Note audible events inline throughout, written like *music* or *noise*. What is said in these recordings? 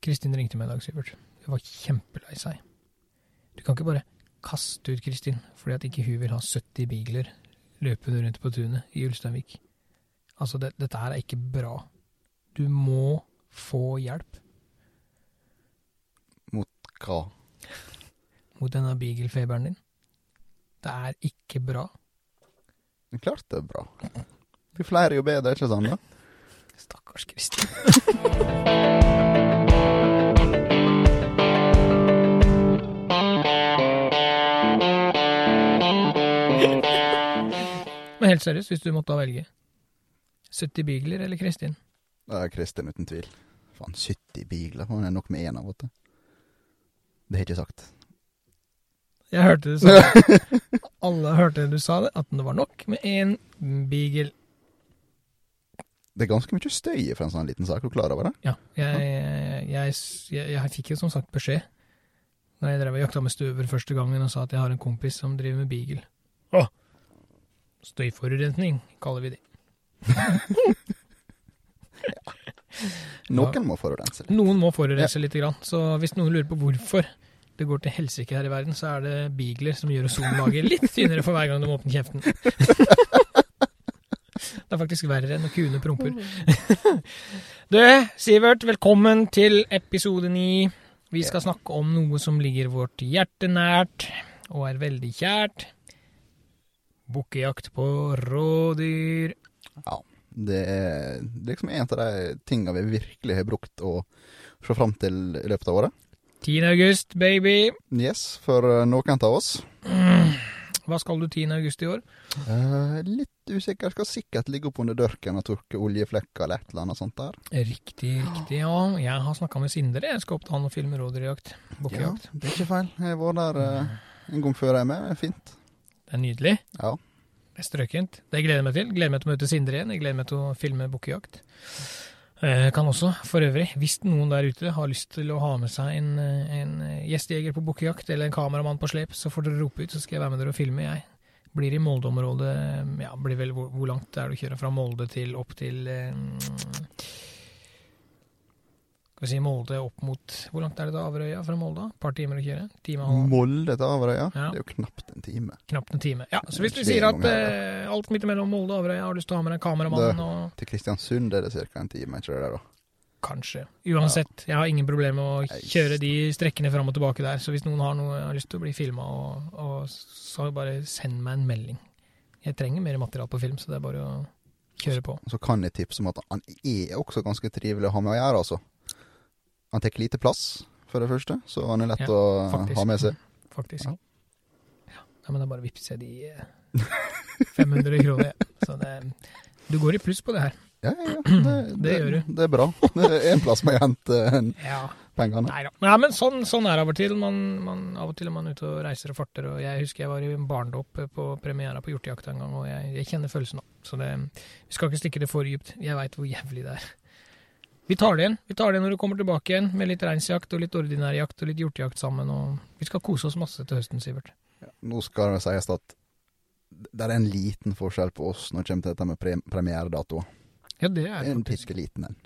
Kristin ringte meg i dag, Sivert. Hun var kjempelei seg. Du kan ikke bare kaste ut Kristin fordi at ikke hun vil ha 70 bigler løpende rundt på tunet i Ulsteinvik. Altså, det, dette her er ikke bra. Du må få hjelp Mot Hva? mot denne beagle-feberen din. Det er ikke bra. Klart det er bra. Jo flere, jo bedre, ikke sant? da? Stakkars Kristin. *laughs* helt seriøst, hvis du måtte velge 70 beagler eller Kristin? Ja, Kristin, uten tvil. Faen, 70 Beagler? Faen, det er nok med én av til. Det har jeg ikke sagt. Jeg hørte du sa. *laughs* Alle hørte du sa det, at det var nok med én beagle. Det er ganske mye støy for en sånn liten sak. Du klarer over det? Ja, jeg, jeg, jeg, jeg fikk jo som sagt beskjed når jeg drev og jakta med støver første gangen og sa at jeg har en kompis som driver med beagle. Å! Støyforurensning, kaller vi det. *laughs* Noen må forurense litt. Noen må forurense litt, grann, så hvis noen lurer på hvorfor det går til helsike her i verden, så er det beagler som gjør ozonlaget litt tynnere for hver gang de åpner kjeften. *laughs* Det er faktisk verre enn når kuene promper. *laughs* Du, Sivert, velkommen til episode ni. Vi skal snakke om noe som ligger vårt hjerte nært, og er veldig kjært. Bukkejakt på rådyr. Ja. Det er liksom en av de tinga vi virkelig har brukt å se fram til i løpet av året. 10. august, baby. Yes, for eh, noen av oss. Hva skal du 10. august i år? Eh, litt usikker. Skal sikkert ligge opp under dørken og tørke oljeflekker eller et eller annet sånt der. Riktig, riktig, ja. Jeg har snakka med Sindre. Jeg skal opp til han og filme rådyrjakt. Bukkejakt. det er ikke feil. Jeg vært der eh, en gang før jeg er med. Det er fint. Det er nydelig. Ja. Det er strøkent. Det gleder jeg meg til. Gleder meg til å møte Sindre igjen. Jeg gleder meg til å filme bukkejakt. Jeg kan også, for øvrig, hvis noen der ute har lyst til å ha med seg en, eh, en gjestejeger på bukkejakt, eller en kameramann på slep, så får dere rope ut, så skal jeg være med dere og filme, jeg. Blir i Molde-området, ja, blir vel hvor, hvor langt er det å kjøre fra Molde til opp til eh, Skal vi si Molde opp mot Hvor langt er det til Averøya fra Molde? Et par timer å kjøre? Time og Molde til Averøya. Ja. Det er jo knapt en time. knapt en time. Ja, så hvis du sier at eh, alt midt mellom Molde og Averøya har lyst til å ha med deg kameramann og Til Kristiansund er det ca. en time, ikke det der, da? Kanskje. Uansett, jeg har ingen problemer med å kjøre de strekkene fram og tilbake der. Så hvis noen har noe har lyst til å bli filma, og, og så bare send meg en melding. Jeg trenger mer materiale på film, så det er bare å kjøre på. Så kan jeg tipse om at han er også ganske trivelig å ha med å gjøre, altså. Han tar lite plass, for det første, så han er lett Ja, å faktisk. ha med seg. *laughs* Faktisk. Ja. Ja. Nei, men det er bare vippser jeg de eh, 500 kroner. Så det, du går i pluss på det her. Ja, ja, ja. *clears throat* Det, Det gjør du. Det er bra. Det er en plass man henter en Ja. pengene. Nei da. Ja, men sånn, sånn er det av og til. Man, man, av og til er man ute og reiser og farter. Og jeg husker jeg var i barndåp på premiera på Hjortejakta en gang, og jeg, jeg kjenner følelsen nå. Så det, vi skal ikke stikke det for dypt. Jeg veit hvor jævlig det er. Vi tar det igjen. Vi tar det når du kommer tilbake igjen, med litt reinsjakt og litt ordinær jakt og litt hjortejakt sammen. Og vi skal kose oss masse til høsten, Sivert. Nå skal det sies at det er en liten forskjell på oss når det kommer til dette med pre premieredatoer. Ja, det er det En bitte liten en.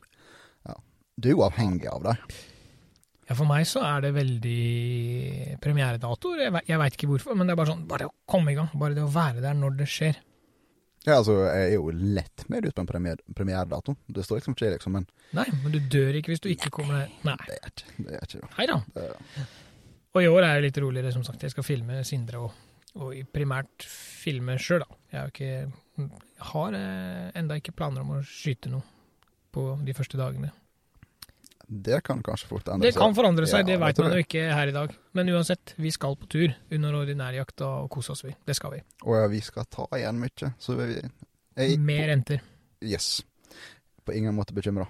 Ja. Du er jo avhengig av det. Ja, for meg så er det veldig premieredatoer. Jeg, jeg veit ikke hvorfor, men det er bare sånn Bare det å komme i gang. Bare det å være der når det skjer. Ja, altså, jeg er jo lett med ut på en premier premieredato. Det står liksom ikke, liksom, men Nei, men du dør ikke hvis du ikke kommer deg Nei. det er ikke det. Er ikke det. Da. Det- Og i år er det litt roligere, som sagt. Jeg skal filme Sindre og, og primært filme sjøl, da. Jeg har ikke jeg har eh, enda ikke planer om å skyte noe på de første dagene. Det kan kanskje fort endre seg. Det kan forandre seg, Ja, det veit man jo ikke her i dag. Men uansett, vi skal på tur under ordinærjakta og kose oss, vi. Det skal vi. Og ja, vi skal ta igjen mye, så vi jeg, Med renter. Yes. På ingen måte bekymra.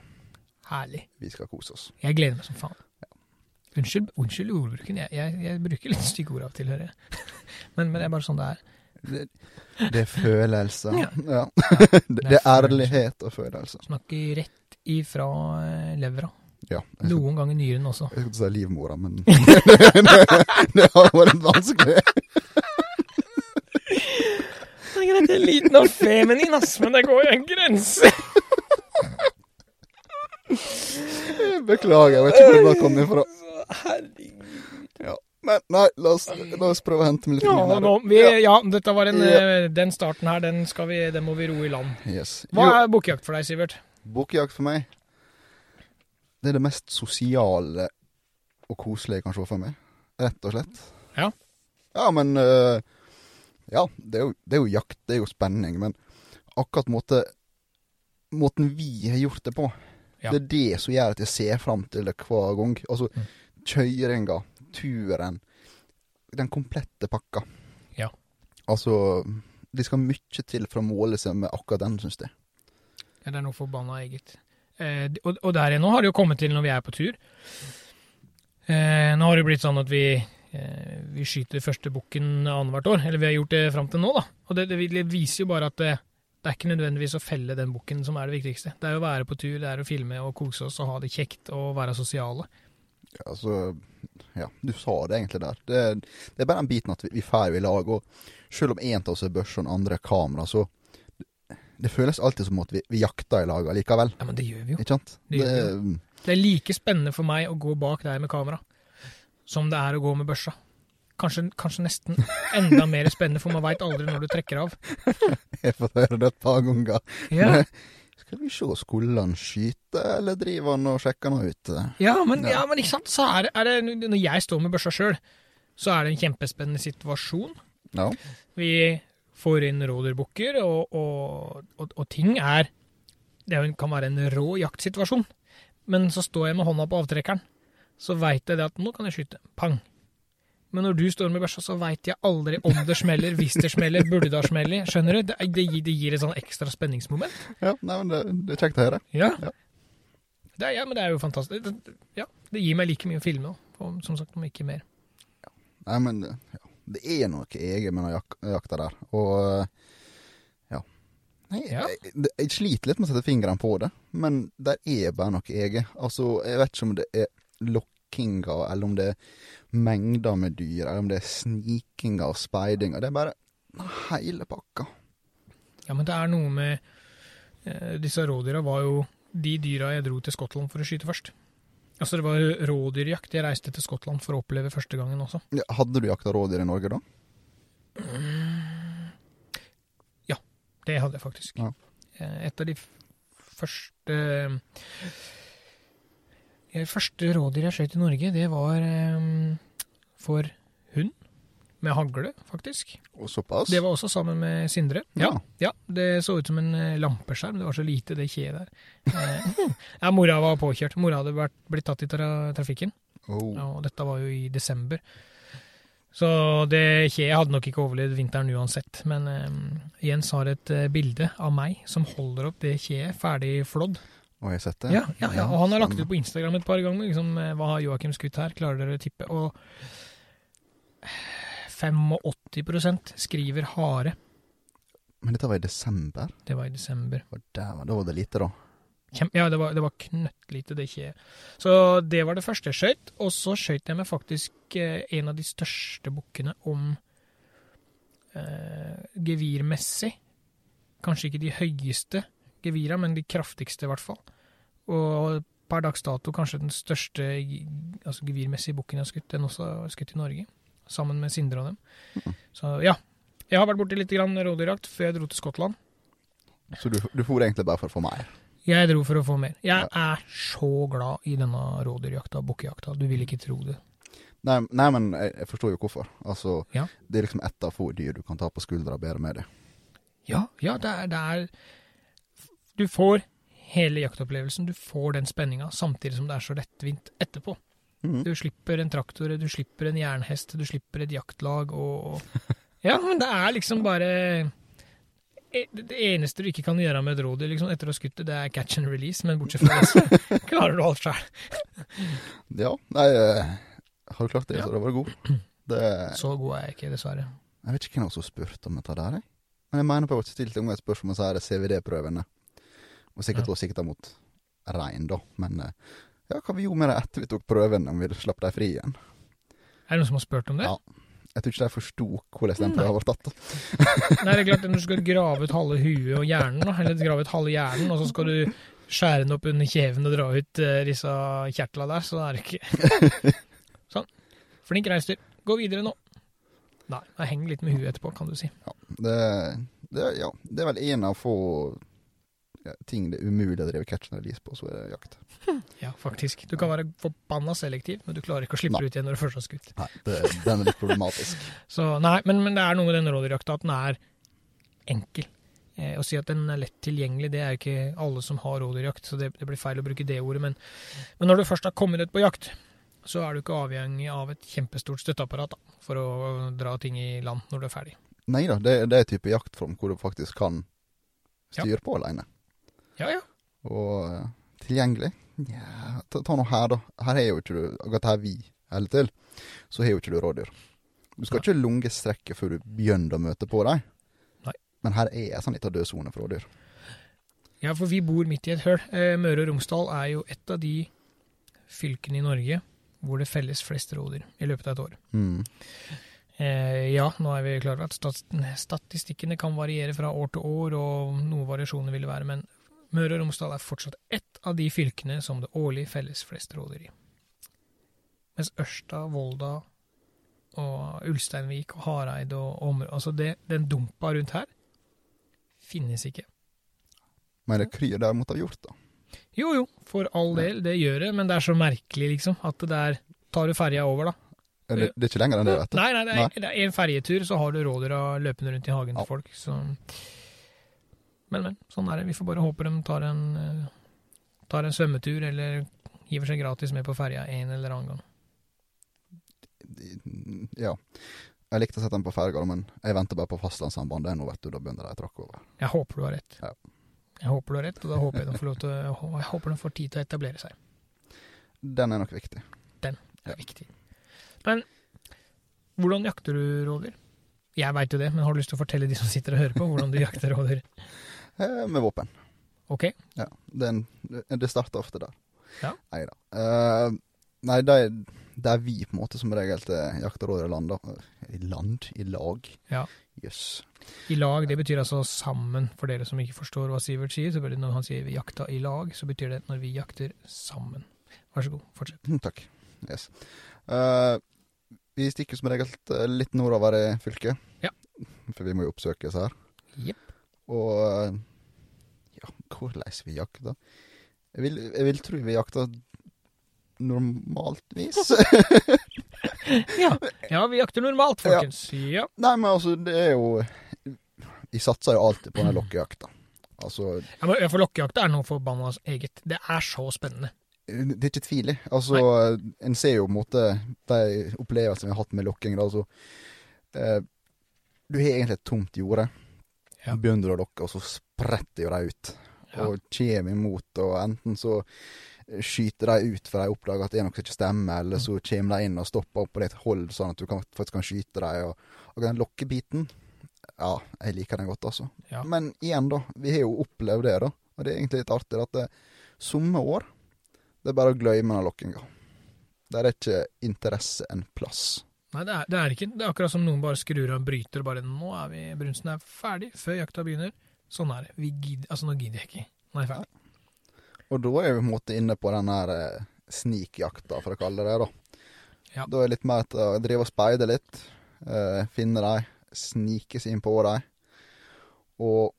Herlig. Vi skal kose oss. Jeg gleder meg som faen. Unnskyld, unnskyld ordbruken. Jeg, jeg, jeg bruker litt stygge ord av og til, hører jeg. *laughs* Men, men det er bare sånn det er. Det, det er følelser. Ja. Ja. *laughs* Det er er ærlighet og følelser. Snakker rett ifra eh, levra. Ja. Noen ganger nyren også. jeg skulle si livmora, men *laughs* det, har vært vanskelig. Det er greit, jeg er liten og feminin, ass, men det går jo en grense. Beklager, jeg vet ikke hvor det kom ifra. Herregud. Ja. Men nei, la oss, la oss prøve å hente med litt Ja, nå, vi, Ja. ja, dette var en, Ja. eh, den starten her, den, skal vi, den må vi ro i land. Yes. Hva Jo, er bukkejakt for deg, Sivert? Bukkejakt for meg, det er det mest sosiale og koselige jeg kan se for meg. Rett og slett. Ja. Ja, men uh, Ja, det er, jo, det er jo jakt, det er jo spenning, men akkurat måte, måten vi har gjort det på, Ja. det er det som gjør at jeg ser fram til det hver gang. Altså Mm. kjøringa, turen, den komplette pakka. Ja. Altså, det skal mye til for å måle seg med akkurat den, syns jeg. Ja, det er noe forbanna eget. Eh, og, og der nå har det jo kommet til når vi er på tur. Eh, nå har det blitt sånn at vi, eh, vi skyter første bukken annethvert år. Eller vi har gjort det fram til nå, da. Og det, det, viser jo bare at det, det er ikke nødvendigvis å felle den bukken som er det viktigste. Det er å være på tur, det er å filme og kose oss og ha det kjekt og være sosiale. Ja, altså, ja, du sa det egentlig der. Det, det er bare den biten at vi, vi i lag, og selv om en av oss er børs og den andre er kamera, så det, det føles alltid som at vi, vi jakter i lag allikevel. Ja, men det gjør vi jo. Ikke sant? Det gjør Det er like spennende for meg å gå bak deg med kamera som det er å gå med børsa. Kanskje, kanskje nesten enda mer spennende, for man veit aldri når du trekker av. *laughs* jeg har fått høre det et par ganger. Ja, Skal vi se, skulle han skyte, eller driver han og sjekker noe ut? ja, men, ja, men ikke sant, så er er det Når jeg står med børsa sjøl, så er det en kjempespennende situasjon. Ja. Vi får inn rådyrbukker, og, og, og, og ting er Det kan være en rå jaktsituasjon. Men så står jeg med hånda på avtrekkeren, så veit jeg det at nå kan jeg skyte. Pang. Men når du står med børsa, så veit jeg aldri om det smeller, hvis det smeller, burde det ha smellet. Skjønner du? Det, det, gir, det gir et sånn ekstra spenningsmoment. ja nei, men det, det er kjekt å høre. Ja. Ja. Det er, ja, men det er jo fantastisk. Det, ja, det gir meg like mye å filme som sagt, om ikke mer. Nei, men ja, det er noe eget med den jak jakta der, og ja. Nei, Ja. Jeg, jeg sliter litt med å sette fingeren på det, men det er bare noe eget. Altså, jeg vet ikke om det er lokkinga, eller om det er mengder med dyr, eller om det er snikinga og speidinga. Det er bare hele pakka. Ja, men det er noe med eh, Disse rådyra var jo de dyra jeg dro til Skottland for å skyte først. Altså, det var rådyrjakt. Jeg reiste til Skottland for å oppleve første gangen også. Ja, hadde du jakta rådyr i Norge da? Ja, Det hadde jeg faktisk. Ja. Eh, Et av de første De første rådyr jeg skjøt i Norge, det var eh, for hund. Med hagle, faktisk. Og såpass? Det var også sammen med Sindre. Ja. Ja, det så ut som en eh, lampeskjerm. Det var så lite, det kjeet der. Eh, *laughs* ja, mora var påkjørt. Mora hadde vært, blitt tatt i tra trafikken, Oh. og dette var jo i desember. Så det kjeet hadde nok ikke overlevd vinteren uansett. Men um, Jens har et uh, bilde av meg som holder opp det kjeet ferdig flådd. Og jeg har sett det? Ja, ja, ja, og han har lagt ut på Instagram et par ganger. Liksom, hva har Joakim skutt her? Klarer dere å tippe? Og 85% skriver hare. Men dette var i desember? Det var i desember. Og dæven, da var det lite, da. Ja, det var, det var knøttlite, det ikke Så det var det første jeg skøyt. Og så skøyt jeg med faktisk eh, en av de største bukkene om eh, gevirmessig. Kanskje ikke de høyeste gevira, men de kraftigste, i hvert fall. Og per dags dato kanskje den største altså gevirmessige bukken jeg har skutt. Den også har skutt i Norge, sammen med Sindre og dem. Mm. Så ja. Jeg har vært borti litt rådyrjakt før jeg dro til Skottland. Så du, du for egentlig bare for å få mer? Jeg dro for å få mer. Jeg er så glad i denne rådyrjakta, bukkejakta. Du vil ikke tro det. Nei, nei men jeg, jeg forstår jo hvorfor. Altså, Ja. Det er liksom ett av få dyr du kan ta på skuldra og bære med deg. Ja, ja det, er, det er Du får hele jaktopplevelsen. Du får den spenninga, samtidig som det er så lettvint etterpå. Mhm. Du slipper en traktor, du slipper en jernhest, du slipper et jaktlag og og- *laughs* Ja, men det er liksom bare e- Det eneste du ikke kan gjøre med et rådyr liksom, etter å ha skutt det, det er catch and release, men bortsett fra det, så *laughs* klarer du alt sjøl. *laughs* Ja, nei eh, Har du klart det, Ja. så det var god. *clears throat* Det, Så god er jeg ikke, dessverre. jeg vet ikke hvem som har spurt om dette der, jeg. Men jeg mener på at jeg stilte unge et spørsmål om CVD-prøvene. Og sikkert Ja. også sikta mot rein, da. Men eh, ja, hva vi gjorde med det etter vi tok prøven, om vi slapp dem fri igjen? Er det noen som har spurt om det? Ja. Jeg tror ikke de forsto hvordan den prøven var tatt. Nei, det er klart Når du skal grave ut halve huet og hjernen, eller grave ut halve hjernen, og så skal du skjære den opp under kjeven og dra ut uh, disse kjertla der, så er det ikke *laughs* Sånn. Flink reinsdyr. Gå videre nå. Nei, jeg henger litt med huet etterpå, kan du si. Det, det, ja, det er vel en av få ja, ting det er umulig å drive catch and release på, så er det jakt. *laughs* Ja, faktisk. Du kan være forbanna selektiv, men du klarer ikke å slippe Nei. ut igjen når du først har skutt. Nei, det, den er litt problematisk. *laughs* Så nei, men, men det er noe med den rådyrjakta at den er enkel. Eh, å si at den er lett tilgjengelig, det er ikke alle som har rådyrjakt, så det, det blir feil å bruke det ordet. Men, men når du først har kommet ut på jakt, så er du ikke avhengig av et kjempestort støtteapparat da, for å dra ting i land når du er ferdig. Nei da, det, det er type jaktform hvor du faktisk kan styre på alene. Ja, ja. Og eh, tilgjengelig? Nja, ta, ta nå her, da. Her er jo ikke du Akkurat her vi holder til, så har jo ikke du rådyr. Du skal Nei. ikke lunge strekket før du begynner å møte på dem. Nei. Men her er en sånn liten dødsone for rådyr. Ja, for vi bor midt i et høl. Eh, Møre og Romsdal er jo et av de fylkene i Norge hvor det felles flest rådyr i løpet av et år. Mm. Eh, ja, nå er vi klar over at statistikkene kan variere fra år til år, og noe variasjoner vil det være, men Møre og Romsdal er fortsatt ett av de fylkene som det årlig felles flest råder i. Mens Ørsta, Volda og Ulsteinvik og Hareid og området Altså, det, den dumpa rundt her finnes ikke. Men det kryr derimot av hjort, da. Jo, jo, for all del, det gjør det, men det er så merkelig, liksom, at det der Tar du ferja over, da? Det, det er ikke lenger enn det, vet du. Nei, nei, det er, det er en ferjetur, så har du rådyra løpende rundt i hagen Ja. til folk, så Men, men. Sånn er det. Vi får bare håpe de tar en, eh, tar en svømmetur, eller hiver seg gratis med på ferja en eller annen gang. Ja. Jeg likte å sette den på ferga, men jeg venter bare på fastlandssambandet nå, vet du. Da begynner de å tråkke over. Jeg håper du har rett. Ja. Jeg håper du har rett, og da håper jeg de får lov til jeg håper de får tid til å etablere seg. Den er nok viktig. Den er viktig. Men hvordan jakter du rådyr? Jeg veit jo det, men har du lyst til å fortelle de som sitter og hører på, hvordan du jakter rådyr? Eh, med våpen. Ok? Ja. Den, det starter ofte der. Ja. Nei da. Eh, nei, det er, det er vi på en måte som regel til jakter rådyr i land. I land? I lag? Ja. Jøss. I lag, det betyr altså sammen, for dere som ikke forstår hva Sivert sier. det Når han sier vi jakta i lag, så betyr det når vi jakter sammen. Vær så god, fortsett. Mm, Takk. Yes. Uh, vi stikker som regel eh, litt nordover i fylket. Ja. For vi må jo oppsøkes her. Jepp. Og eh, ja, hvordan vi jakter? Jeg vil, jeg vil tro vi jakter normalt vis. *laughs* Ja. ja, vi jakter normalt, folkens. Ja. Nei, men altså, det er jo Vi satser jo alltid på den lokkejakta. Altså, ja men For lokkejakta er noe forbanna eget. Det er så spennende. det er ikke tvil i. Altså, en ser jo på en måte de opplevelsene vi har hatt med lokking. Altså, eh, du har egentlig et tomt jorde. Ja. Begynner å lokke, og så spretter jo de ut. Ja. Og kommer imot, og enten så skyter de ut for de oppdager at det er noe som ikke stemmer, eller så kommer de inn og stopper opp på ditt hold, sånn at du kan, faktisk kan skyte dem. Og, og den lokkebiten, ja, jeg liker den godt, altså. Ja. Men igjen, da. Vi har jo opplevd det, da. Og det er egentlig litt artig at det, somme år, det er bare å glemme den lokkinga. Der er ikke interesse en plass. Nei, det er, det er ikke. Det er akkurat som noen bare skrur av en bryter og bare Nå er vi Brunsten er ferdig, før jakta begynner. Sånn er det. Vi gidder, altså, nå gidder jeg ikke. Nå er jeg ferdig. Og da er vi på en måte inne på den her eh, snikjakta, for å kalle det det, da. Ja. Da er det litt mer til å drive og speide litt, eh, finne dem, snike seg inn på dem. Og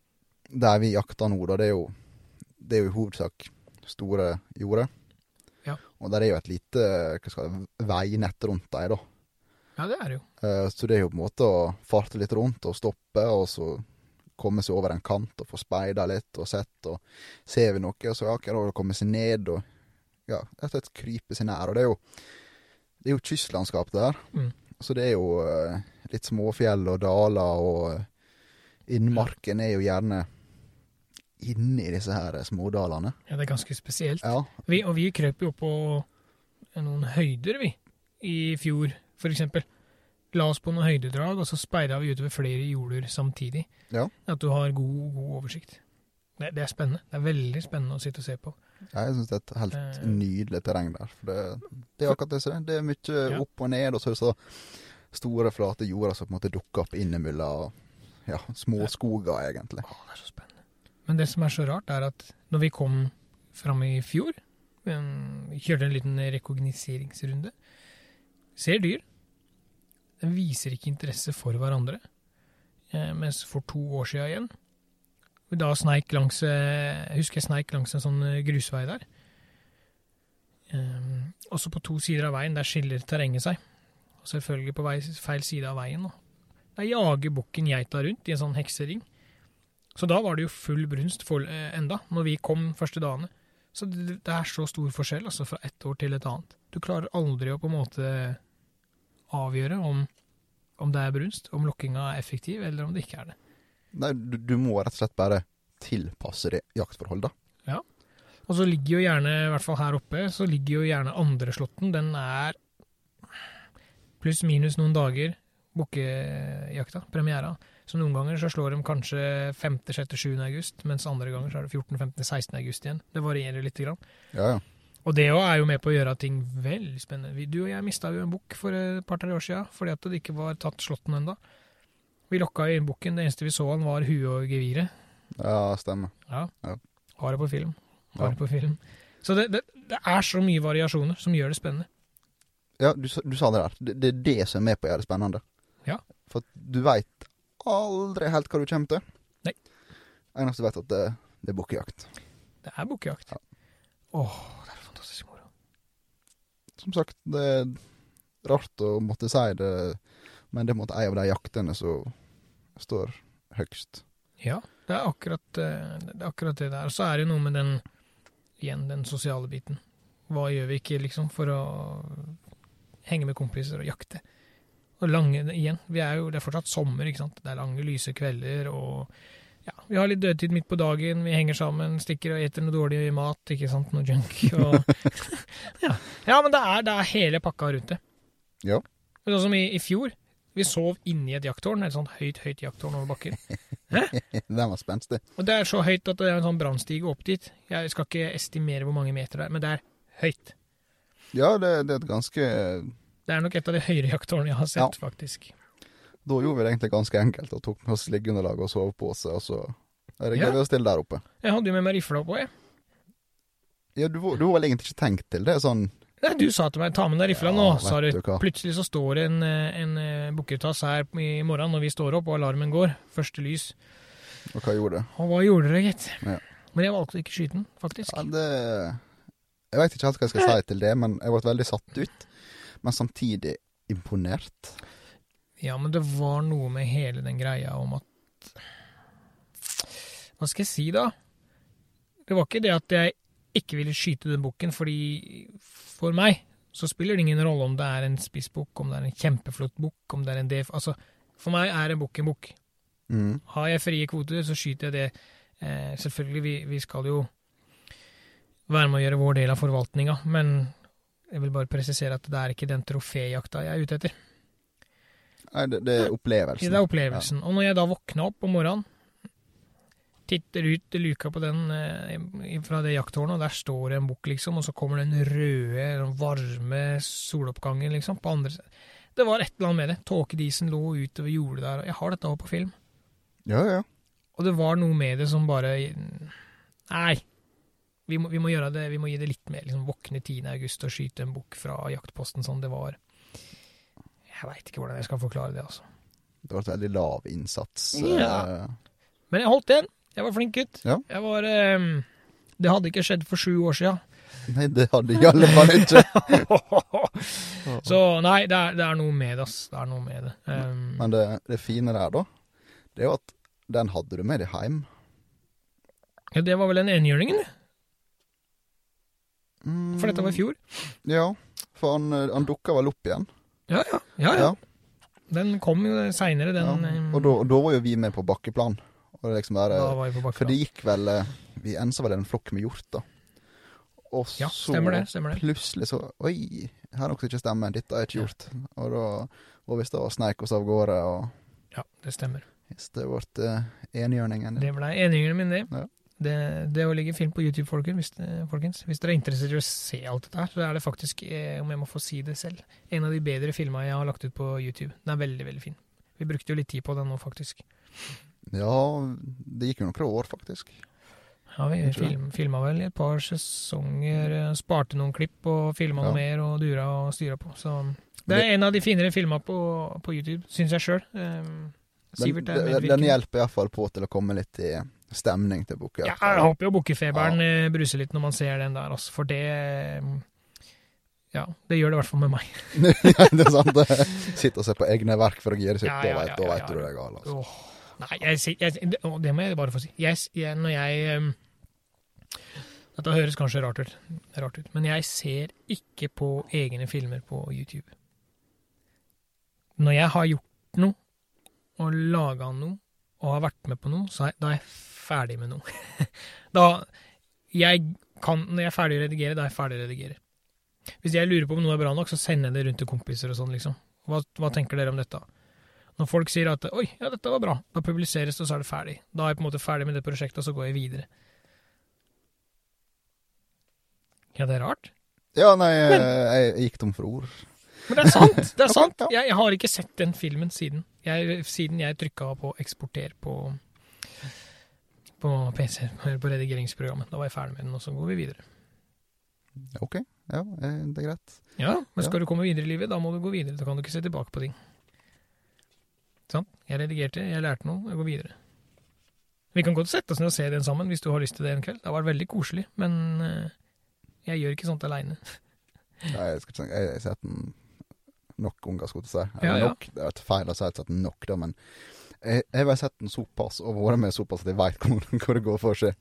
der vi jakter nå, da, det er jo, det er jo i hovedsak store jorder. Ja. Og der er jo et lite skal veinett rundt dem, da. Ja, det er det jo. Eh, Så det er jo på en måte å farte litt rundt og stoppe, og så komme seg over en kant og få speida litt og sett, og ser vi noe, så ja, da komme seg ned og ja, rett og slett krype seg nær. Og det er jo, det er jo kystlandskap der, Mm. så det er jo eh, litt småfjell og daler, og eh, innmarken er jo gjerne inni disse her smådalene. Ja, det er ganske spesielt. Ja, Vi, og vi krøp jo på noen høyder, vi, i fjor, for eksempel. La oss på noen høydedrag, og så speida vi utover flere jorder samtidig. Ja. At du har god, god oversikt. Det, det er spennende. Det er veldig spennende å sitte og se på. jeg syns det er et helt Eh. nydelig terreng der. For det, det er akkurat det som er. Det er mye Ja. opp og ned, og så er det så store, flate jorder som på en måte dukker opp innimellom ja, små skoger, egentlig. Å, det er så spennende. Men det som er så rart, er at når vi kom fram i fjor. Vi kjørte en liten rekognoseringsrunde. Ser dyr. De viser ikke interesse for hverandre. Eh, mens for to år siden igjen Da sneik langs eh, Jeg husker jeg sneik langs en sånn eh, grusvei der. Også på to sider av veien, der skiller terrenget seg. Og selvfølgelig på vei, feil side av veien. Da. Der jager bukken geita rundt i en sånn heksering. Så da var det jo full brunst for, eh, enda, når vi kom første dagene. Så det, det er så stor forskjell altså fra ett år til et annet. Du klarer aldri å på en måte avgjøre om, om det er brunst, om lokkinga er effektiv, eller om det ikke er det. Nei, du, du må rett og slett bare tilpasse det jaktforhold, da. Og så ligger jo gjerne, i hvert fall her oppe, så ligger jo gjerne andreslåtten. Den er pluss minus noen dager, bukkejakta, premiera. Så noen ganger så slår de kanskje 5., 6., 7. august, mens andre ganger så er det 14., 15., 16. august igjen. Det varierer lite grann. Ja, ja. Og det òg er jo med på å gjøre ting veldig spennende. Du og jeg mista jo en bukk for et par-tre år siden fordi at det ikke var tatt slåtten ennå. Vi lokka inn bukken. Det eneste vi så han var huet og geviret. Ja, stemmer. Ja. Ja. Har det på film. Ja. Det på film. Så det, det, det er så mye variasjoner som gjør det spennende. Ja, du, du sa det der. Det, det er det som er med på å gjøre det spennende. Ja. For du veit aldri helt hva du kommer til. Nei. Eneste du vet at det, er bukkejakt. Det er bukkejakt. Ja. Åh, det. Som sagt, det er rart å måtte si det, men det er en av de jaktene som står høgst. Ja, det er akkurat eh, det, er akkurat det der. Så er det noe med den igjen, den sosiale biten. Hva gjør vi ikke liksom for å henge med kompiser og jakte? Og lange, igjen, vi er jo, det er fortsatt sommer, ikke sant. Det er lange, lyse kvelder, og ja, vi har litt dødtid midt på dagen, vi henger sammen, stikker og eter noe dårlig mat, ikke sant, noe junk, og *laughs* ja. ja, men det er, det er hele pakka rundt det. Ja. Sånn som i, i fjor, vi sov inni et jakttårn, et sånt høyt, høyt jakttårn over bakken. Den var spenstig. Og det er så høyt at det er en sånn brannstige opp dit. Jeg skal ikke estimere hvor mange meter det er, men det er høyt. Ja, det, det er et ganske Det er nok et av de høyere jakttårnene jeg har sett, faktisk. Da gjorde vi det egentlig ganske enkelt, og tok med oss liggeunderlag og sovepose, og så Ja. vi oss til der oppe. Jeg hadde jo med meg rifla på, jeg. Ja, du, du var vel egentlig ikke tenkt til det, sånn Nei, du sa til meg 'ta med deg rifla Ja, nå', sa du. du. Plutselig så står det en, eh, en eh, bukketass her i morgen når vi står opp og alarmen går. Første lys. Og hva gjorde det? Og hva gjorde dere, gitt? Ja. Men jeg valgte å ikke skyte den, faktisk. Ja, det Jeg veit ikke helt hva jeg skal si til det, men jeg ble veldig satt ut. Men samtidig imponert. Ja, men det var noe med hele den greia om at Hva skal jeg si, da? Det var ikke det at jeg ikke ville skyte den bukken, fordi for meg så spiller det ingen rolle om det er en spissbukk, om det er en kjempeflott bukk, om det er en DF Altså, for meg er en bukk en bukk. Mm. Har jeg frie kvoter, så skyter jeg det. Eh, selvfølgelig, vi, vi skal jo være med å gjøre vår del av forvaltninga, men jeg vil bare presisere at det er ikke den troféjakta jeg er ute etter. Nei, det, det er opplevelsen. Det er opplevelsen. Og når jeg da våkna opp om morgenen, titter ut luka på den eh, fra det jakttårnet, og der står det en bukk, liksom, og så kommer den røde, varme soloppgangen, liksom, på andre siden. Det var et eller annet med det. Tåkedisen lå utover jordet der, jeg har dette på film. Ja, ja. Og det var noe med det som bare Nei. Vi må, vi må gjøre det, vi må gi det litt mer. liksom Våkne 10. august og skyte en bukk fra jaktposten sånn det var. Jeg veit ikke hvordan jeg skal forklare det, altså. Det et veldig lav innsats. Ja. eh, Men jeg holdt igjen. Jeg var flink gutt. Ja. Jeg var um, Det hadde ikke skjedd for sju år sia. Nei, det hadde i alle fall ikke. *laughs* Så nei, det er, det er noe med det, ass. Det er noe med det. Um, Men det, det fine der, da, det er jo at den hadde du med deg hjem. ja, det var vel den enhjørningen, det. Mm, For dette var i fjor. Ja, for han, eh, han dukka vel opp igjen. Ja, ja. ja, ja. Den kom jo seinere, den. ja. ehm, Og da, da var jo vi med på bakkeplan. Og det liksom der, da var vi på bakkeplan. for det gikk vel eh, Vi ensa vel en flokk med hjorter. Og Ja, så stemmer det. stemmer det. plutselig så Oi, her er noe som ikke stemmer. Dette er ikke gjort. Og da var vi stå og sneik oss av gårde, og Ja, det stemmer. yes, det ble enhjørningen din. Det ble enhjørningen min, det. Ja. Det, det å legge film på YouTube, folkens hvis, folkens. hvis dere er interessert i å se alt dette her, så er det faktisk, eh, om jeg må få si det selv, en av de bedre filma jeg har lagt ut på YouTube. Den er veldig, veldig fin. Vi brukte jo litt tid på den nå, faktisk. Ja, det gikk jo noen år, faktisk. Ja, vi film, filma vel i et par sesonger. eh, Sparte noen klipp og filma Ja. noe mer og dura og styra på. Så det er en av de finere filma på, på YouTube, syns jeg sjøl. Um, Den, Sivert er den, den medvirkende. hjelper iallfall på til å komme litt i stemning til boka. Ja, jeg håper jo bukkefeberen ja. bruser litt når man ser den der, altså. For det eh, Ja, det gjør det i hvert fall med meg. *laughs* det er sant. Sitte og se på egne verk for å gire seg Ja, opp, ja, da ja, ja, ja. du det er galt. Altså. Oh, nei, jeg, jeg, det, må jeg bare få si. Jeg, jeg, når jeg Dette høres kanskje rart ut, rart ut, men jeg ser ikke på egne filmer på YouTube. Når jeg har gjort noe, og laga noe, og har vært med på noe, så er, da er jeg ferdig med noe. *laughs* da jeg kan, Når jeg er ferdig å redigere, da er jeg ferdig å redigere. Hvis jeg lurer på om noe er bra nok, så sender jeg det rundt til kompiser og sånn, liksom. Hva, hva tenker dere om dette? Når folk sier at 'oi, ja, dette var bra', da publiseres det, og så er det ferdig. Da er jeg på en måte ferdig med det prosjektet, og så går jeg videre. Ja, det er rart. Ja, nei, jeg, jeg gikk tom for ord. Men det er sant! det er *laughs* sant. Jeg, jeg har ikke sett den filmen siden. Jeg, siden jeg trykka på 'eksporter' på, på PC, på redigeringsprogrammet. Da var jeg ferdig med den, og så går vi videre. OK, ja, eh, det er greit. Ja, men Ja. skal du komme videre i livet, da må du gå videre. Da kan du ikke se tilbake på ting. Sant? Jeg redigerte, jeg lærte noe, jeg går videre. Vi kan godt sette oss ned og se den sammen hvis du har lyst til det en kveld. Det har vært veldig koselig, men eh, jeg gjør ikke sånt aleine. Nei, jeg, skal ikke jeg, jeg har den nok unger skulle jeg si. Ja, Eller ja. nok, det er et feil å si at nok, da, men jeg, jeg har sett den såpass, og vært med såpass at jeg veit *laughs* hvor, det går for seg.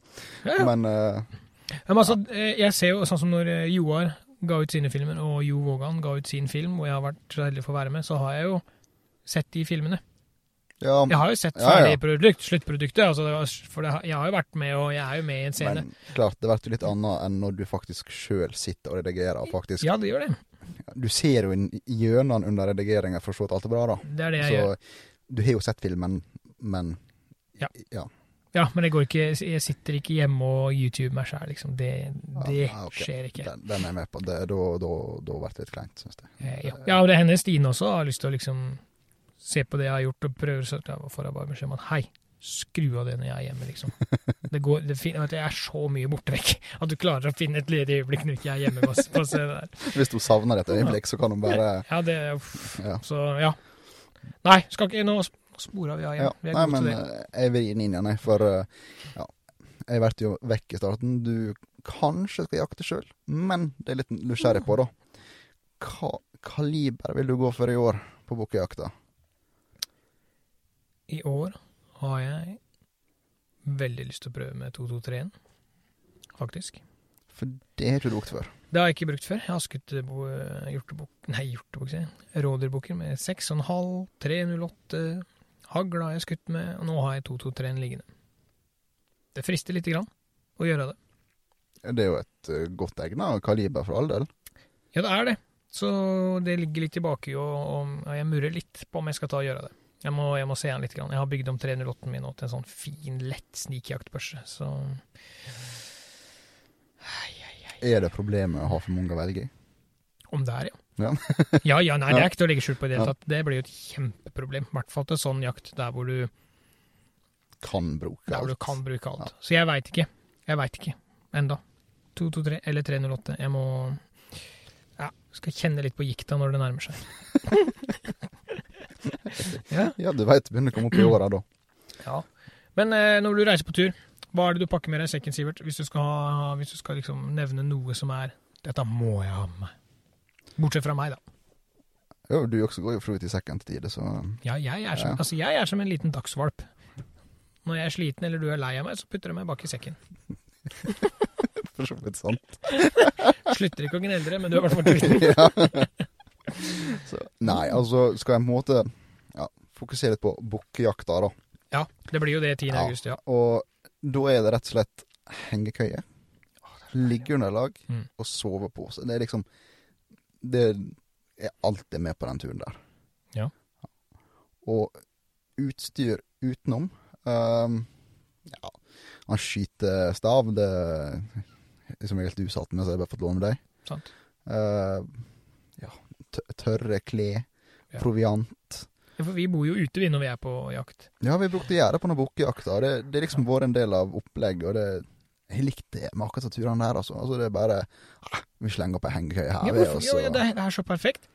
Ja, ja. Men uh, Men altså, eh, jeg ser jo sånn som når eh, Joar ga ut sine filmer, og Jo Vågan ga ut sin film, og jeg har vært så heldig for å være med, så har jeg jo sett de filmene. Ja, Jeg har jo sett ferdig produkt, sluttproduktet, altså, var- for det, jeg har jo vært med, og jeg er jo med i en scene. men klart, det blir jo litt annet enn når du faktisk sjøl sitter og redigerer. faktisk, Ja, det gjør det. Du ser jo hjørnene under redigeringa for å se at alt er bra, da. Det er det jeg Så gjør. du har jo sett filmen, men Ja. ja. Ja, men det går ikke, jeg sitter ikke hjemme og YouTube meg sjøl, liksom. Det, det Ja, okay. skjer ikke. Den, den er jeg med på. Det- Da da- da blir det litt kleint, syns jeg. Eh, Ja. ja, og det hender Stine også har lyst til å liksom se på det jeg har gjort, og prøver så Da får jeg bare beskjed om at hei, skru av det når jeg er hjemme, liksom. *laughs* Det går, det, fin- jeg er så mye borte vekk at du klarer å finne et ledig øyeblikk når jeg er hjemme. på på se det der. Hvis du savner et øyeblikk, så kan du bare Ja, det. Ja. Så ja. Nei, skal ikke Nå spora vi av igjen. ja. Vi Nei, men eh, jeg vil inn igjen, jeg, for eh, ja. Jeg ble jo vekk i starten. Du kanskje skal jakte sjøl, men det er litt nysgjerrig på, da. Hva kaliber vil du gå for i år på bukkejakta? I år har jeg veldig lyst til å prøve med 223-en, faktisk. For det har du brukt før. Det har jeg ikke brukt før. Jeg har skutt eh, bo- hjortebukk Nei, hjortebukk, sier jeg. Rådyrbukker med 6,5, 308. Hagl har jeg skutt med, og nå har jeg 223-en liggende. Det frister lite grann å gjøre det. Det er jo et eh, godt egna kaliber for all del. Ja, det er det. Så det ligger litt tilbake, og, og jeg murrer litt på om jeg skal ta og gjøre det. Jeg må, jeg må se igjen litt. Grann. Jeg har bygd om 308-en min nå til en sånn fin, lett snikjaktbørse, så Er det problemet å ha for mange å velge i? Om det er, ja. Ja. *laughs* ja, ja, nei, det er ikke til å legge skjul på i det hele tatt. Det blir jo et kjempeproblem. I hvert fall til sånn jakt der hvor du, Kan bruke der hvor du alt. kan bruke alt. Så jeg veit ikke. Jeg veit ikke enda. 223 eller 308. Jeg må ja, skal kjenne litt på gikta når det nærmer seg. *laughs* ja. Ja, du veit det begynner å komme opp i åra da. ja. Men eh, når du reiser på tur, hva er det du pakker med deg i sekken, Sivert? Hvis du skal, ha, hvis du skal liksom nevne noe som er Dette må jeg ha med meg. Bortsett fra meg, da. Jo, du også går jo for vidt i sekken til tider, så Ja, jeg er, som, Ja. Altså, jeg er som en liten dagsvalp. Når jeg er sliten eller du er lei av meg, så putter du meg bak i sekken. *laughs* for så vidt sant. *laughs* Slutter ikke å gnelle dere, men du er i hvert fall *laughs* sliten. Nei, altså skal jeg på en måte ja, fokusere litt på bukkejakta, da. Ja, det blir jo det 10. Ja. august, ja. Og da er det rett og slett hengekøye, liggeunderlag Mm. og sovepose. Det er liksom Det er alltid med på den turen der. Ja. Og utstyr utenom um, Ja, han skyter stav, det er som regel du satt med, så jeg bare fått låne deg. Sant. Tø- tørre klær, Ja. proviant. Ja, For vi bor jo ute vi når vi er på jakt. Ja, vi brukte gjerdet på noen bukkejakt. da. Det, det er liksom vært en del av opplegget, og det jeg likte med akkurat de turene der, altså. altså. Det er bare ah, Vi slenger opp ei hengekøye her, Ja, vi, ja, det, er, så perfekt.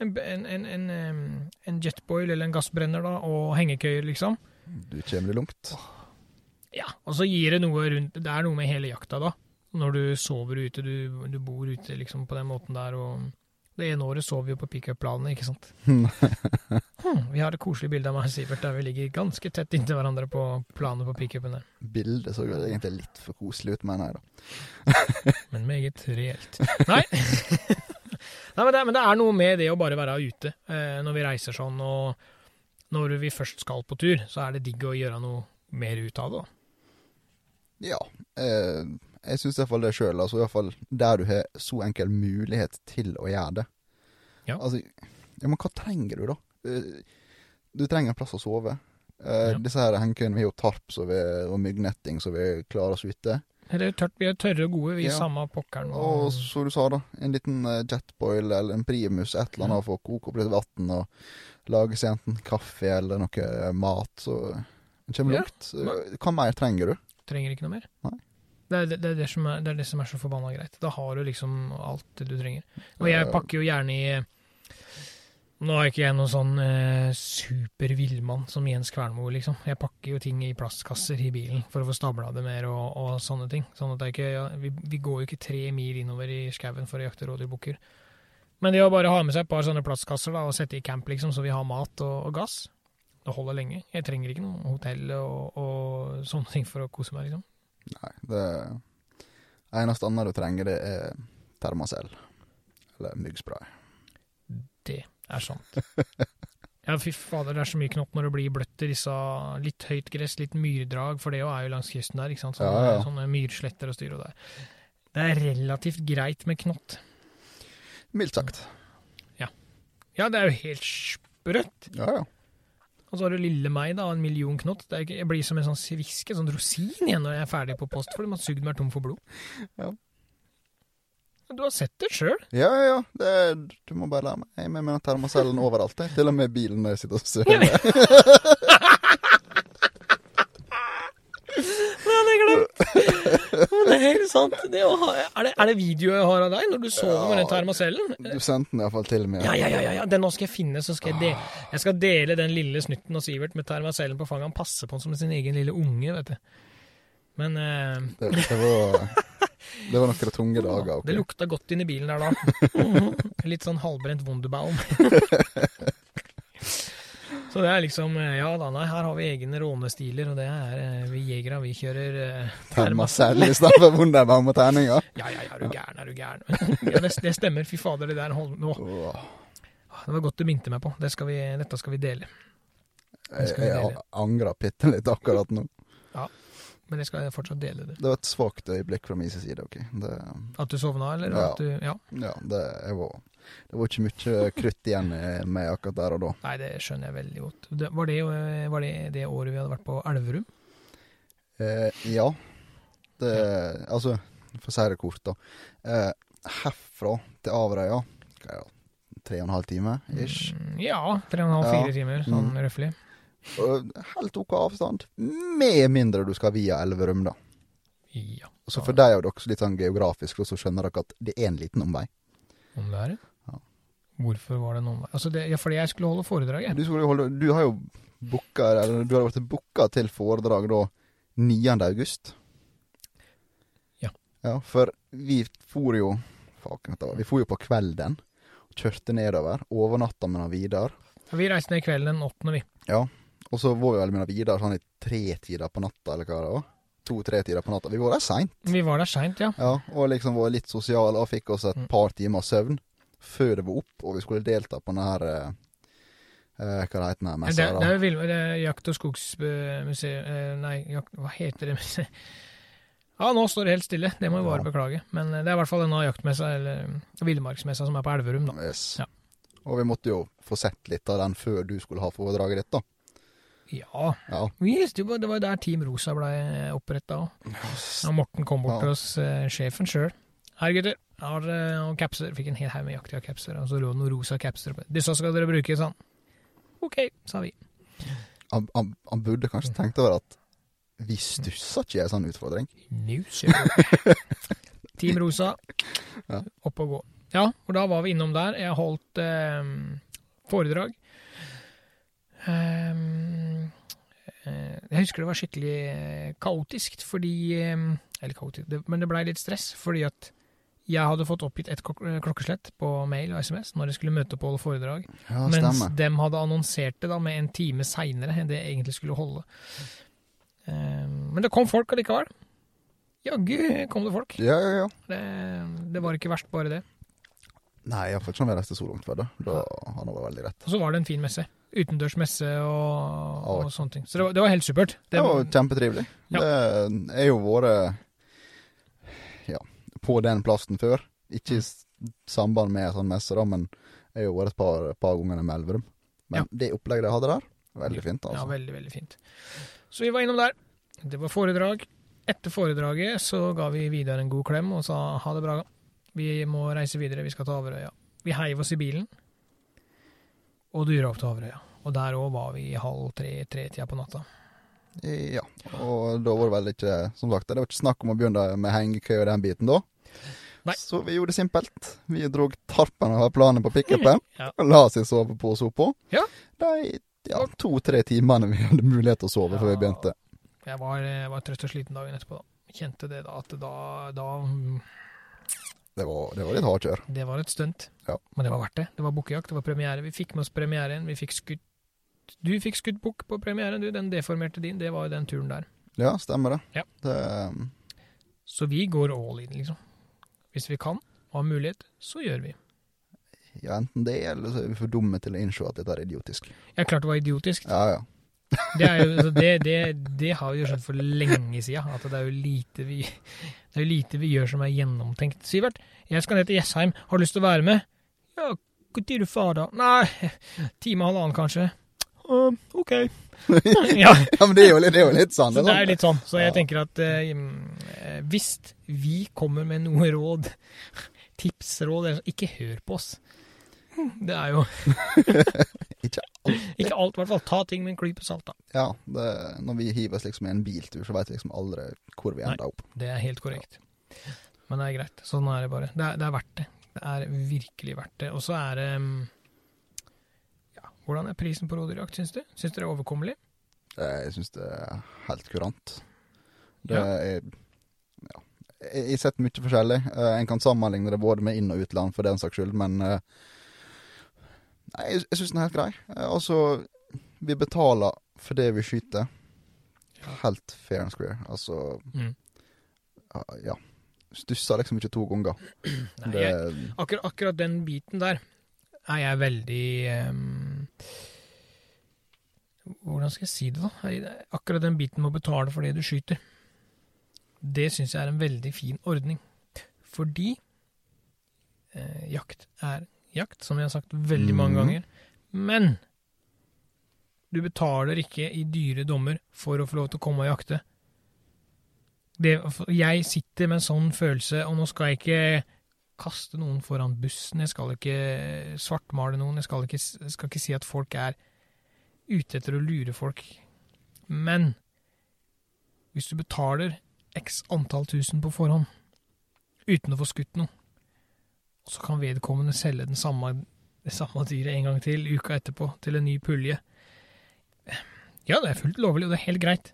En, en, en, en, en jetboil eller en gassbrenner da, og hengekøyer, liksom. Du kommer deg langt. Ja, og så gir det noe rundt Det er noe med hele jakta, da. Når du sover ute, du, du bor ute liksom på den måten der, og det ene året sov vi jo på pickup-planene, ikke sant. *laughs* hmm, vi har et koselig bilde av meg og Sivert der vi ligger ganske tett inntil hverandre på planene på pickupen der. Bildet så jo egentlig litt for koselig ut, mener jeg, da. *laughs* Men meget reelt. Nei. *laughs* Nei men, det, men det er noe med det å bare være ute eh, når vi reiser sånn, og når vi først skal på tur, så er det digg å gjøre noe mer ut av det. da. Ja. Eh, jeg syns iallfall det sjøl. Altså iallfall der du har så enkel mulighet til å gjøre det. Ja. Altså, ja, men hva trenger du, da? Eh, Du trenger en plass å sove. Uh, Ja. Disse her hengekøyene, vi har jo tarp så vi, og myggnetting, så vi klarer oss ute. Det er tørt, vi er tørre og gode, vi Ja. samme pokkeren. Og som du sa, da, en liten eh, jetboil eller en primus, et eller annet, for å koke opp litt vann og lage seg enten kaffe eller noe mat, så det kommer Ja. lukt. Hva mer trenger du? trenger ikke noe mer. Nei. Det er det, det, er det, som er, det er som er så forbanna greit. Da har du liksom alt du trenger. Og jeg pakker jo gjerne i Nå er ikke jeg noen sånn eh, super villmann som Jens Kvernmo, liksom. Jeg pakker jo ting i plastkasser i bilen for å få stabla det mer og, og sånne ting. Sånn at det er ikke, ja, vi, vi går jo ikke tre mil innover i skauen for å jakte rådyrbukker. Men det å bare ha med seg et par sånne plastkasser da, og sette i camp, liksom, så vi har mat og, og gass, det holder lenge. Jeg trenger ikke noe hotell og, og sånne ting for å kose meg, liksom. Nei, det eneste annet du trenger, det er termacell. Eller myggspray. Det er sant. Ja, fy fader, det er så mye knopp når det blir bløtt i disse litt høyt gress, litt myrdrag, for det jo er jo langs kysten der, ikke sant. Så Ja, ja. sånne myrsletter og styr og det. Det er relativt greit med knott. Mildt sagt. Ja, det er jo helt sprøtt. Ja, ja. Og så har du lille meg, da, en million knott. Det ikke, jeg blir som en sånn sviske, sånn rosin igjen når jeg er ferdig på post, fordi man har sugd meg tom for blod. Ja. Du har sett det sjøl. Ja, ja, ja. Det du må bare lære meg. Jeg mener termocellen overalt. jeg. Til og med bilen når jeg sitter og *laughs* sover. Den er glemt! Men det er helt sant. Det å ha, er, det, er det video jeg har av deg når du sover med den termocellen? Du sendte den iallfall til meg. Ja, ja, ja, ja, ja. Den nå skal jeg finne, så skal jeg dele. Jeg skal dele den lille snutten av Sivert med termosellen på fanget. Han passer på den som sin egen lille unge, vet du. Men eh, Det, det var Det var noen tunge dager. Okay. det lukta godt inni bilen der da. *laughs* Mhm. Litt sånn halvbrent Wunderbaum. *laughs* Så det er liksom eh, Ja da, nei, her har vi egne rånestiler, og det er eh, vi jegere, vi kjører eh, Termacell i stedet for Wunderbaum og terninger. *laughs* Ja, ja, ja, er du gæren, er du gæren. *laughs* ja, det, det stemmer, fy fader, det der hold, nå. Det var godt du minte meg på. Det skal vi, dette skal vi dele. Skal vi jeg jeg angrer bitte litt akkurat nå. Ja, Men jeg skal fortsatt dele det. Det var et svakt øyeblikk fra min side. ok. Det, At du sovna, eller? Ja. At du, ja. ja, det, jeg var, det var ikke mye krutt igjen med akkurat der og da. Nei, det skjønner jeg veldig godt. Det, var, det, eh, var det det året vi hadde vært på Elverum? Eh, ja. Det Altså, for å si det kort, da. Eh, herfra til Averøya er det, tre og en halv time ish. Mm, ja, tre og en halv, fire Ja. timer, sånn Mm. røftlig. Helt OK avstand. Med mindre du skal via Elverum, da. Ja. Så for deg er jo dere litt sånn geografisk, og så skjønner dere at det er en liten omvei. Om det er det? Hvorfor var det noen Altså, det, ja, fordi jeg skulle holde foredraget. Du, skulle holde, du har jo booka Eller du har vært booka til foredrag da 9. august. Ja. Ja, for vi for jo Faken, dette var Vi for jo på kvelden. Kjørte nedover. Overnatta med Vidar. Ja, Vi reiste ned kvelden den 8., vi. Ja. Og så var vi vel med Vidar sånn i tre tider på natta, eller hva det var. to-tre tider på natta. Vi var der seint. Vi var der seint, ja. Ja, og liksom var litt sosiale og fikk oss et Mm. par timer søvn før det var opp, og vi skulle delta på den her eh, eh, Hva det heter den Det, messa? det da? er jo vill- det er Jakt- og skogsmuseet eh, Nei, jakt, hva heter det museet? *laughs* Ja, nå står det helt stille. Det må vi bare Ja. beklage. Men eh, det er i hvert fall denne jaktmessa, eller eh, villmarksmessa, som er på Elverum, da. Yes. Ja. Og vi måtte jo få sett litt av den før du skulle ha foredraget ditt, da. Ja. Ja. Bare det var der Team Rosa ble oppretta *laughs* òg. Morten kom bort Ja. til oss, eh, sjefen sjøl. Her, gutter. Jeg har eh, capser. Fikk en hel haug med jaktige capser. Og så lå det noen rosa capser oppi. Disse skal dere bruke, han. OK, sa vi. Han, han, han burde kanskje tenkt over at Vi stussa ikke i en sånn utfordring. New show. *laughs* Team Rosa, Ja. opp og gå. Ja, og da var vi innom der. Jeg holdt eh, foredrag. Ehm, eh, jeg husker det var skikkelig eh, kaotisk, fordi eh, Eller kaotisk, men det blei litt stress, fordi at jeg hadde fått oppgitt et klok klokkeslett på mail og SMS når jeg skulle møte opp og holde foredrag. Ja, Mens dem hadde annonsert det da med en time seinere enn det jeg egentlig skulle holde. Eh, men det kom folk allikevel. Jaggu kom det folk. Ja, ja, ja. Det, det var ikke verst, bare det. Nei, iallfall ikke når vi reiste så langt før. Da Da har han vært veldig rett. Og så var det en fin messe. Utendørs messe og, og sånne ting. Så det var, det var helt supert. Det var kjempetrivelig. Ja. Det er jo vært ja, på den plassen før. Ikke i samband med sånn messe, da, men jeg har jo vært et par, par ganger i Elverum. Men Ja. det opplegget de hadde der, veldig fint. altså. Ja, veldig, veldig fint. Så vi var innom der. Det var foredrag. Etter foredraget så ga vi Vidar en god klem og sa ha det bra. Vi må reise videre, vi skal til Averøya. Vi heiv oss i bilen og dura opp til Averøya. Og der òg var vi i halv tre-tre-tida på natta. Ja, og da var det vel ikke Som sagt, det var ikke snakk om å begynne med hengekøy og den biten da. Nei. Så vi gjorde det simpelt. Vi drog tarpen av planen på pickupen Ja. og la oss i sovepose oppå. Ja. De ja, to-tre timene vi hadde mulighet til å sove før vi begynte. Jeg var, jeg var trøtt og sliten dagen etterpå. da. Kjente det da, at da, da mm, Det var, det var litt hardkjør. Det var et stunt. Ja. Men det var verdt det. Det var bukkejakt, det var premiere. Vi fikk med oss premieren. Vi fikk skutt Du fikk skutt bukk på premieren, du. Den deformerte din. Det var jo den turen der. Ja, stemmer det. Ja. det um, Så vi går all in, liksom. Hvis vi kan og har mulighet, så gjør vi. ja, enten det, eller så er vi for dumme til å innse at dette er idiotisk. Jeg klart det var idiotisk. Ja, ja. Det, jo, det, det, *laughs* det har vi jo skjønt for lenge siden. At det er jo lite vi, det er jo lite vi gjør som er gjennomtenkt. Sivert, jeg skal ned til Jessheim. Har du lyst til å være med? Ja, når du far, da? Nei, *laughs* time og halvannen, kanskje. «Å, OK. *laughs* ja, ja, men det er jo, litt- det er jo litt sånn. så det er sant? litt sånn. Så jeg Ja. tenker at eh, eh, hvis vi kommer med noe *laughs* råd, tips, råd, eller så- ikke hør på oss. Det er jo *laughs* Ikke alt. Ikke alt, i hvert fall. Ta ting med en klype salt, da. Ja, det, når vi hiver oss liksom i en biltur, så vet vi liksom aldri hvor vi ender opp. Det er helt korrekt. Men det er greit. Sånn er det bare. Det er, det er verdt det. Det er virkelig verdt det. Og så er det mm, ja, Hvordan er prisen på rådyrjakt, syns du? Syns du det er overkommelig? Eh, Jeg syns det er helt kurant. Det Ja. er Ja. Jeg har sett mye forskjellig. Eh, En kan sammenligne det både med inn- og utland for den saks skyld, men eh, Nei, jeg, jeg syns den er helt grei. Altså, vi betaler for det vi skyter. Helt fair and square. Altså, Mm. ja. Stusser liksom ikke to ganger. *clears throat* Nei, Det, jeg, akkurat, akkurat den biten der er jeg veldig ehm, Hvordan skal jeg si det, da? Akkurat den biten med å betale for det du skyter, det syns jeg er en veldig fin ordning. Fordi eh, jakt er jakt, som jeg har sagt veldig mange Mhm. ganger. Men du betaler ikke i dyre dommer for å få lov til å komme og jakte. Det, jeg sitter med en sånn følelse, og nå skal jeg ikke kaste noen foran bussen, jeg skal ikke svartmale noen, jeg skal ikke, skal ikke si at folk er ute etter å lure folk. Men hvis du betaler x antall tusen på forhånd, uten å få skutt noe, og så kan vedkommende selge den samme, det samme dyret en gang til uka etterpå, til en ny pulje. Ja, det er fullt lovlig, og det er helt greit.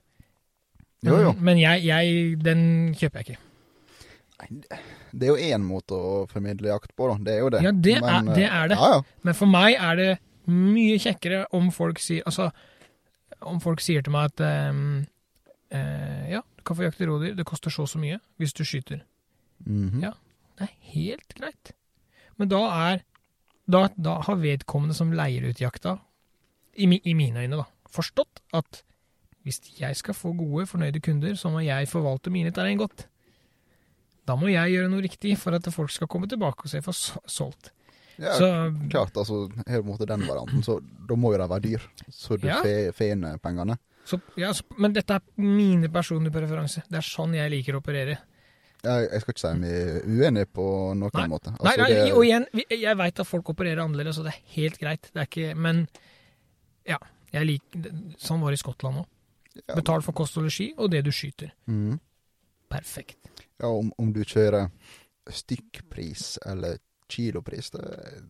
jo, jo. Men jeg, jeg, den kjøper jeg ikke. Det er jo én måte å formidle jakt på, da. Det er jo det. Ja, det er- eh, det er det. Ja, ja. Men for meg er det mye kjekkere om folk sier Altså, om folk sier til meg at um, uh, Ja, du kan få jakte rådyr, det koster så og så mye hvis du skyter. Mhm. Ja. Det er helt greit. Men da er Da, da har vedkommende som leier ut jakta, i, mi, i mine øyne, da, forstått at hvis jeg skal få gode, fornøyde kunder, så må jeg forvalte mine terreng godt. Da må jeg gjøre noe riktig for at folk skal komme tilbake og se for solgt. ja Så klart, altså, her måte den varianten, så da må jo de være dyr. Så du Ja. får inn pengene. Så, ja, så, men dette er mine personlige preferanser. Det er sånn jeg liker å operere. Jeg, jeg skal ikke si vi er uenige på noen Nei. måte. nei, Altså, nei, det- og igjen, jeg veit at folk opererer annerledes, og det er helt greit. Det er ikke Men ja, jeg liker Sånn var det i Skottland òg. Ja, Betal for kost og losji og det du skyter. Mm. Perfekt. Ja, om, om du kjører stykkpris eller kilopris, det,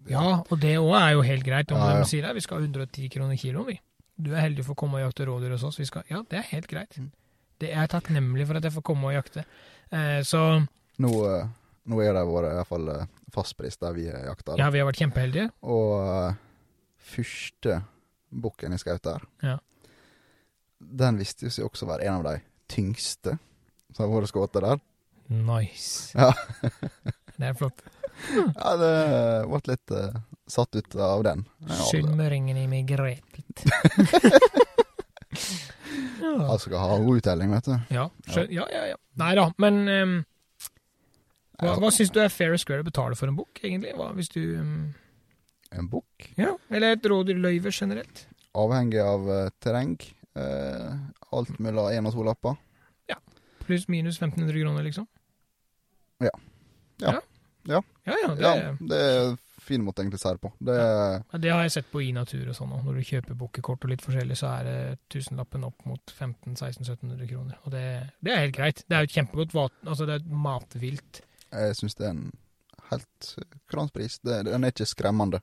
det Ja, og det òg er jo helt greit. Om Ja, ja. de sier at vi skal ha 110 kroner kiloen, vi. Du er heldig for å komme og jakte rådyr hos oss. Vi skal, ja, det er helt greit. Mm. Det er jeg takknemlig for at jeg får komme og jakte. Eh, så Nå, eh, nå er det vår i hvert fall eh, fastpris der vi jakter. ja, vi har vært kjempeheldige. Og eh, første bukken jeg skjøt der, Ja. den viste seg også å være en av de tyngste som har vært skutt der. Nice. Ja. *laughs* det er flott. Ja, det ble litt uh, satt ut av den. Skymringen i meg grepet. *laughs* ja. Han skal ha god uttelling, vet du. Ja, ja, ja, ja. Nei da, men um, hva, Ja. hva syns du er fair and square å betale for en bok, egentlig? Hva, hvis du um, En bukk, Ja, eller et rådyrløyve generelt? avhengig av uh, terreng. Uh, alt mellom én og to lapper. Pluss minus 1500 kroner, liksom? Ja. Ja. Ja. Ja, ja, det, Ja, det er fin måte egentlig det på. Det ja, det har jeg sett på i natur og sånn òg. Når du kjøper bukkekort og litt forskjellig, så er det tusenlappen opp mot 1500-1600-1700 kroner. Og det, det er helt greit. Det er jo et kjempegodt vat, altså det er et matvilt. Jeg syns det er en helt kranspris. Det, den er ikke skremmende,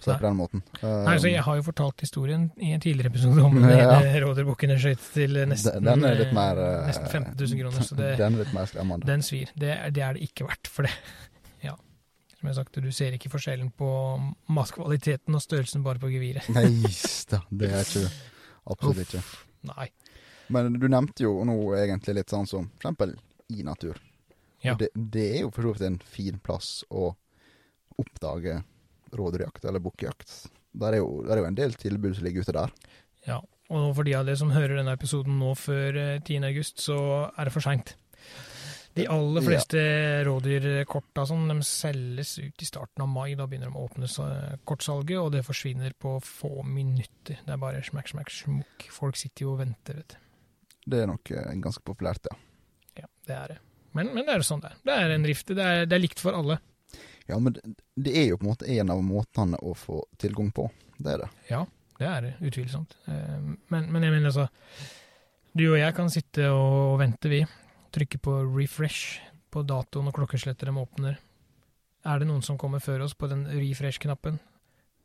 så på den måten. Eh, Nei, så Jeg har jo fortalt historien i en tidligere episode om *laughs* Ja. ja. rådyrbukken jeg skjøt til nesten, den er litt eh, mer eh, nesten 15 000 kroner. Så det, Den er litt mer skremmende. Den svir. Det, det er det ikke verdt for det. *laughs* Ja. Som jeg har sagt, du ser ikke forskjellen på matkvaliteten og størrelsen bare på geviret. Nei da, det er ikke Absolutt ikke. Nei. Men du nevnte jo nå egentlig litt sånn som for eksempel i natur. Ja. Det, det er jo for så vidt en fin plass å oppdage rådyrjakt eller bukkjakt. Der er, jo, der er jo en del tilbud som ligger ute der. Ja. Og for de av dere som hører denne episoden nå før eh, 10. august, så er det for seint. De aller Ja. fleste rådyrkorta sånn, de selges ut i starten av mai. Da begynner de å åpne kortsalget, og det forsvinner på få minutter. Det er bare smakk, smakk, smukk. Folk sitter jo og venter, vet du. Det er nok eh, ganske populært, ja. Ja, det er det. Men, men det er jo sånn det er. Det er en rift. Det er, det er likt for alle. Ja, men det, er jo på en måte en av måtene å få tilgang på. Det er det. Ja, det er det, utvilsomt. Eh, Men, men jeg mener altså Du og jeg kan sitte og vente, vi. Trykke på refresh på datoen og klokkeslettet åpner. Er det noen som kommer før oss på den refresh-knappen?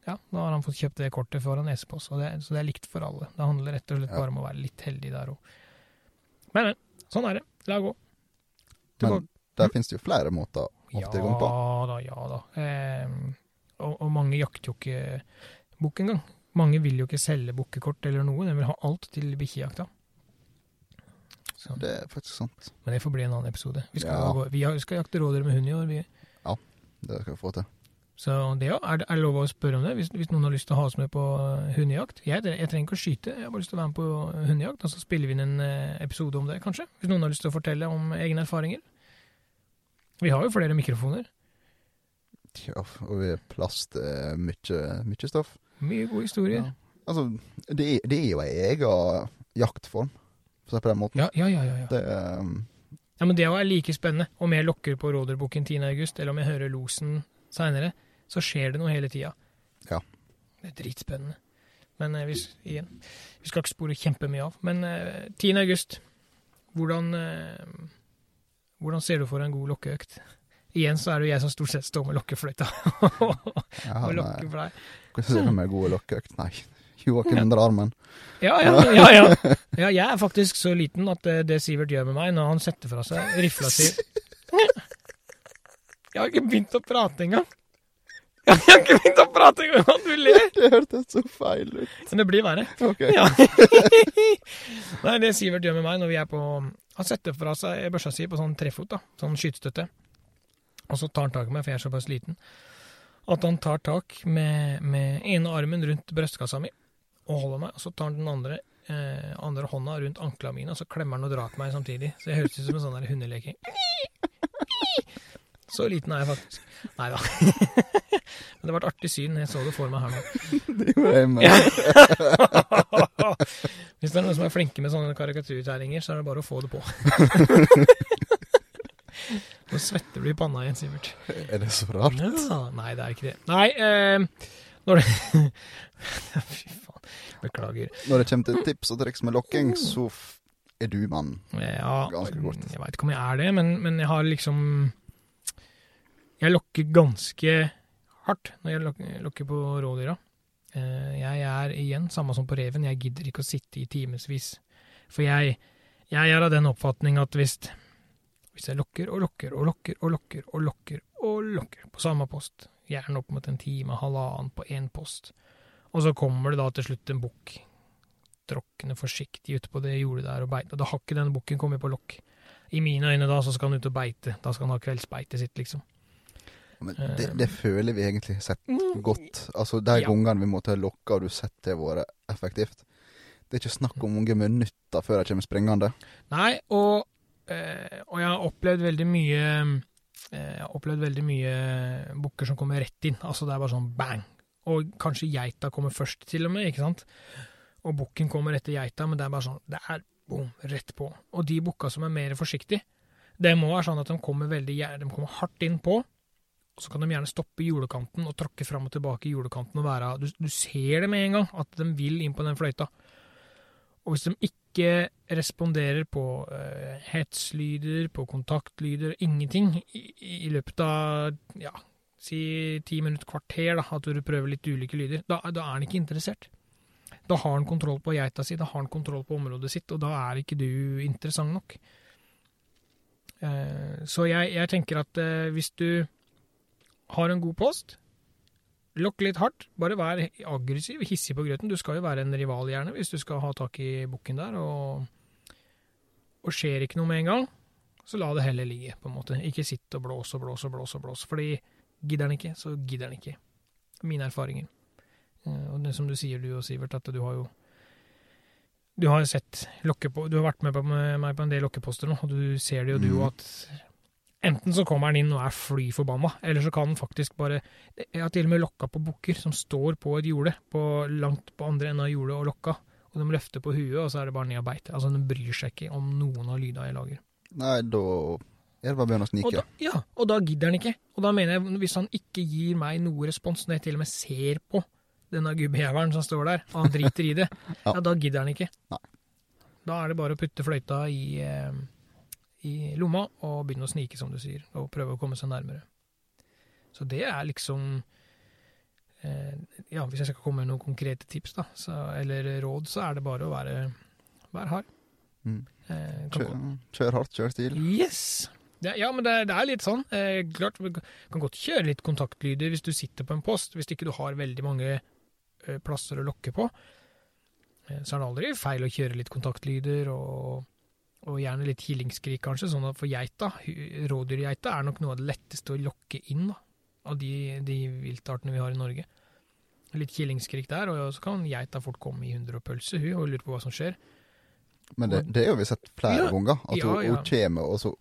Ja, da har han fått kjøpt det kortet foran nese på oss. Så det er likt for alle. Det handler rett og slett bare om å være litt heldig der òg. Men, men. Sånn er det. La gå. Men der finnes det jo flere måter å Ja få tilgang på. da, ja da. Eh, og, og mange jakter jo ikke bukk engang. Mange vil jo ikke selge bukkekort eller noe, de vil ha alt til bikkjejakta. Så- Det er faktisk sant. Men det får bli en annen episode. Vi skal, Ja. gå, vi skal jakte rådyr med hund i år. Vi. Det skal vi få til. Så det ja, er, det- er det lov å spørre om det, hvis, hvis noen har lyst til å ha oss med på eh, hundejakt? Jeg, jeg trenger ikke å skyte, jeg har bare lyst til å være med på hundejakt. Og så spiller vi inn en eh, episode om det, kanskje. Hvis noen har lyst til å fortelle om egne erfaringer. Vi har jo flere mikrofoner. Ja, og vi har plass til mye, mye stoff. Mye gode historier. Ja. Altså, det er, det er jo ei ega jaktform, for å si det på den måten. Ja, ja, ja. ja, ja. Det um... Ja, men det er like spennende. Om jeg lokker på rådyrbukken 10. august, eller om jeg hører losen seinere, så skjer det noe hele tida. Ja. Det er dritspennende. Men eh, hvis, igjen, vi skal ikke spore kjempemye av. Men eh, 10. august, hvordan, eh, hvordan ser du for deg en god lokkeøkt? Igjen så er det jo jeg som stort sett står med lokkefløyta ja, *laughs* og lokker for deg. Hvordan ser du med god lokkeøkt? Nei, Joakim under armen. Ja, ja, ja, ja. ja, jeg er faktisk så liten at det, det Sivert gjør med meg når han setter fra seg rifla si Jeg har ikke begynt å prate engang. Jeg har ikke begynt å prate engang! *laughs* Det hørtes så feil ut. Men det blir verre. Ok. *laughs* Ja. *laughs* Nei, det Sivert gjør med meg når vi er på Han setter fra seg børsa si på sånn trefot, da, sånn skytestøtte. Og så tar han tak i meg, for jeg er såpass liten, at han tar tak med, med ene armen rundt brystkassa mi og holder meg, og så tar han den andre, eh, andre hånda rundt ankla mine, og så klemmer han og drar på meg samtidig. Så jeg høres ut som en sånn der hundeleking. Så liten er jeg faktisk. Nei da. *laughs* Men det ble et artig syn. Jeg så det for meg her nå. *laughs* Det gjorde jeg. Ja. *laughs* Hvis det er noen som er flinke med sånne karikaturtegninger, så er det bare å få det på. Nå svetter du i panna igjen, Sivert. Er det så rart? Ja, nei, det er ikke det. Nei, eh, når det Fy faen. Beklager. Når det kommer til tips og triks med lokking, så er du mannen. Ja, Ganske godt. Jeg veit ikke om jeg er det, men, men jeg har liksom Jeg lokker ganske hardt når jeg lokker på rådyra. Eh, Jeg er igjen samme som på reven, jeg gidder ikke å sitte i timevis. For jeg, jeg er av den oppfatning at hvis, hvis jeg lokker og lokker og lokker og lokker og lokker og lokker på samme post, gjerne opp mot en time, halvannen på én post, og så kommer det da til slutt en bukk tråkkende forsiktig ute på det jordet der og beite. Og da har ikke den bukken kommet på lokk. I mine øyne da, så skal han ut og beite. Da skal han ha kveldsbeitet sitt, liksom. Men det, det føler vi egentlig sett godt. Altså, de Ja. gangene vi måtte lokke, og du sett det vært effektivt. Det er ikke snakk om mange minutter før de kommer springende. Nei, og, eh, og jeg har opplevd veldig mye eh, Jeg har opplevd veldig mye bukker som kommer rett inn. Altså det er bare sånn bang. Og kanskje geita kommer først, til og med, ikke sant? Og bukken kommer etter geita, men det er bare sånn Det er boom, rett på. Og de bukka som er mer forsiktige, det må være sånn at de kommer veldig De kommer hardt inn på, så kan de gjerne stoppe i jordekanten og tråkke fram og tilbake i jordekanten og være Du, du ser det med en gang, at de vil inn på den fløyta. Og hvis de ikke responderer på uh, hetslyder, på kontaktlyder, ingenting, i, i løpet av ja, si ti minutter, kvarter, da, at du prøver litt ulike lyder, da, da er han ikke interessert. Da har han kontroll på geita si, da har han kontroll på området sitt, og da er ikke du interessant nok. Eh, så jeg, jeg tenker at eh, hvis du har en god post, lokk litt hardt, bare vær aggressiv, hissig på grøten. Du skal jo være en rival, gjerne, hvis du skal ha tak i bukken der. Og, og skjer ikke noe med en gang, så la det heller ligge, på en måte. Ikke sitt og blås og blås og blås og blås. Fordi gidder han ikke, så gidder han ikke. Mine erfaringer. Eh, Og det som du sier, du og Sivert, at du har jo Du har sett lokke på Du har vært med, på, med meg på en del lokkeposter nå, og du ser det jo, du òg, mm. at enten så kommer han inn og er fly forbanna, eller så kan han faktisk bare Jeg har til og med lokka på bukker som står på et jorde, på, langt på andre enden av jordet og lokka. Og de løfter på huet, og så er det bare ned og beite. Altså, de bryr seg ikke om noen av lyda jeg lager. Nei, da er det bare å begynne å Og snike. da, ja, og da gidder han ikke. Og da mener jeg, hvis han ikke gir meg noe respons, når jeg til og med ser på denne gubbejævelen som står der, og han driter i det, *laughs* Ja. ja. da gidder han ikke. Nei. Da er det bare å putte fløyta i, eh, i lomma og begynne å snike, som du sier, og prøve å komme seg nærmere. Så det er liksom eh, Ja, hvis jeg skal komme med noen konkrete tips, da, så, eller råd, så er det bare å være, være hard. Mm. Eh, Kjør, kjør hardt, kjør stil. Yes! Det, ja, men det, det er litt sånn. Eh, klart, Du kan godt kjøre litt kontaktlyder hvis du sitter på en post, hvis ikke du har veldig mange eh, plasser å lokke på. Så er det aldri feil å kjøre litt kontaktlyder, og, og gjerne litt kilingskrik, kanskje. Sånn at for geita, rådyrgeita, er nok noe av det letteste å lokke inn da, av de, de viltartene vi har i Norge. Litt kilingskrik der, og så kan geita fort komme i hundre og pølse, hun, og lure på hva som skjer. Men det, det har vi sett flere Ja. ganger. At Ja, ja. hun kommer, og så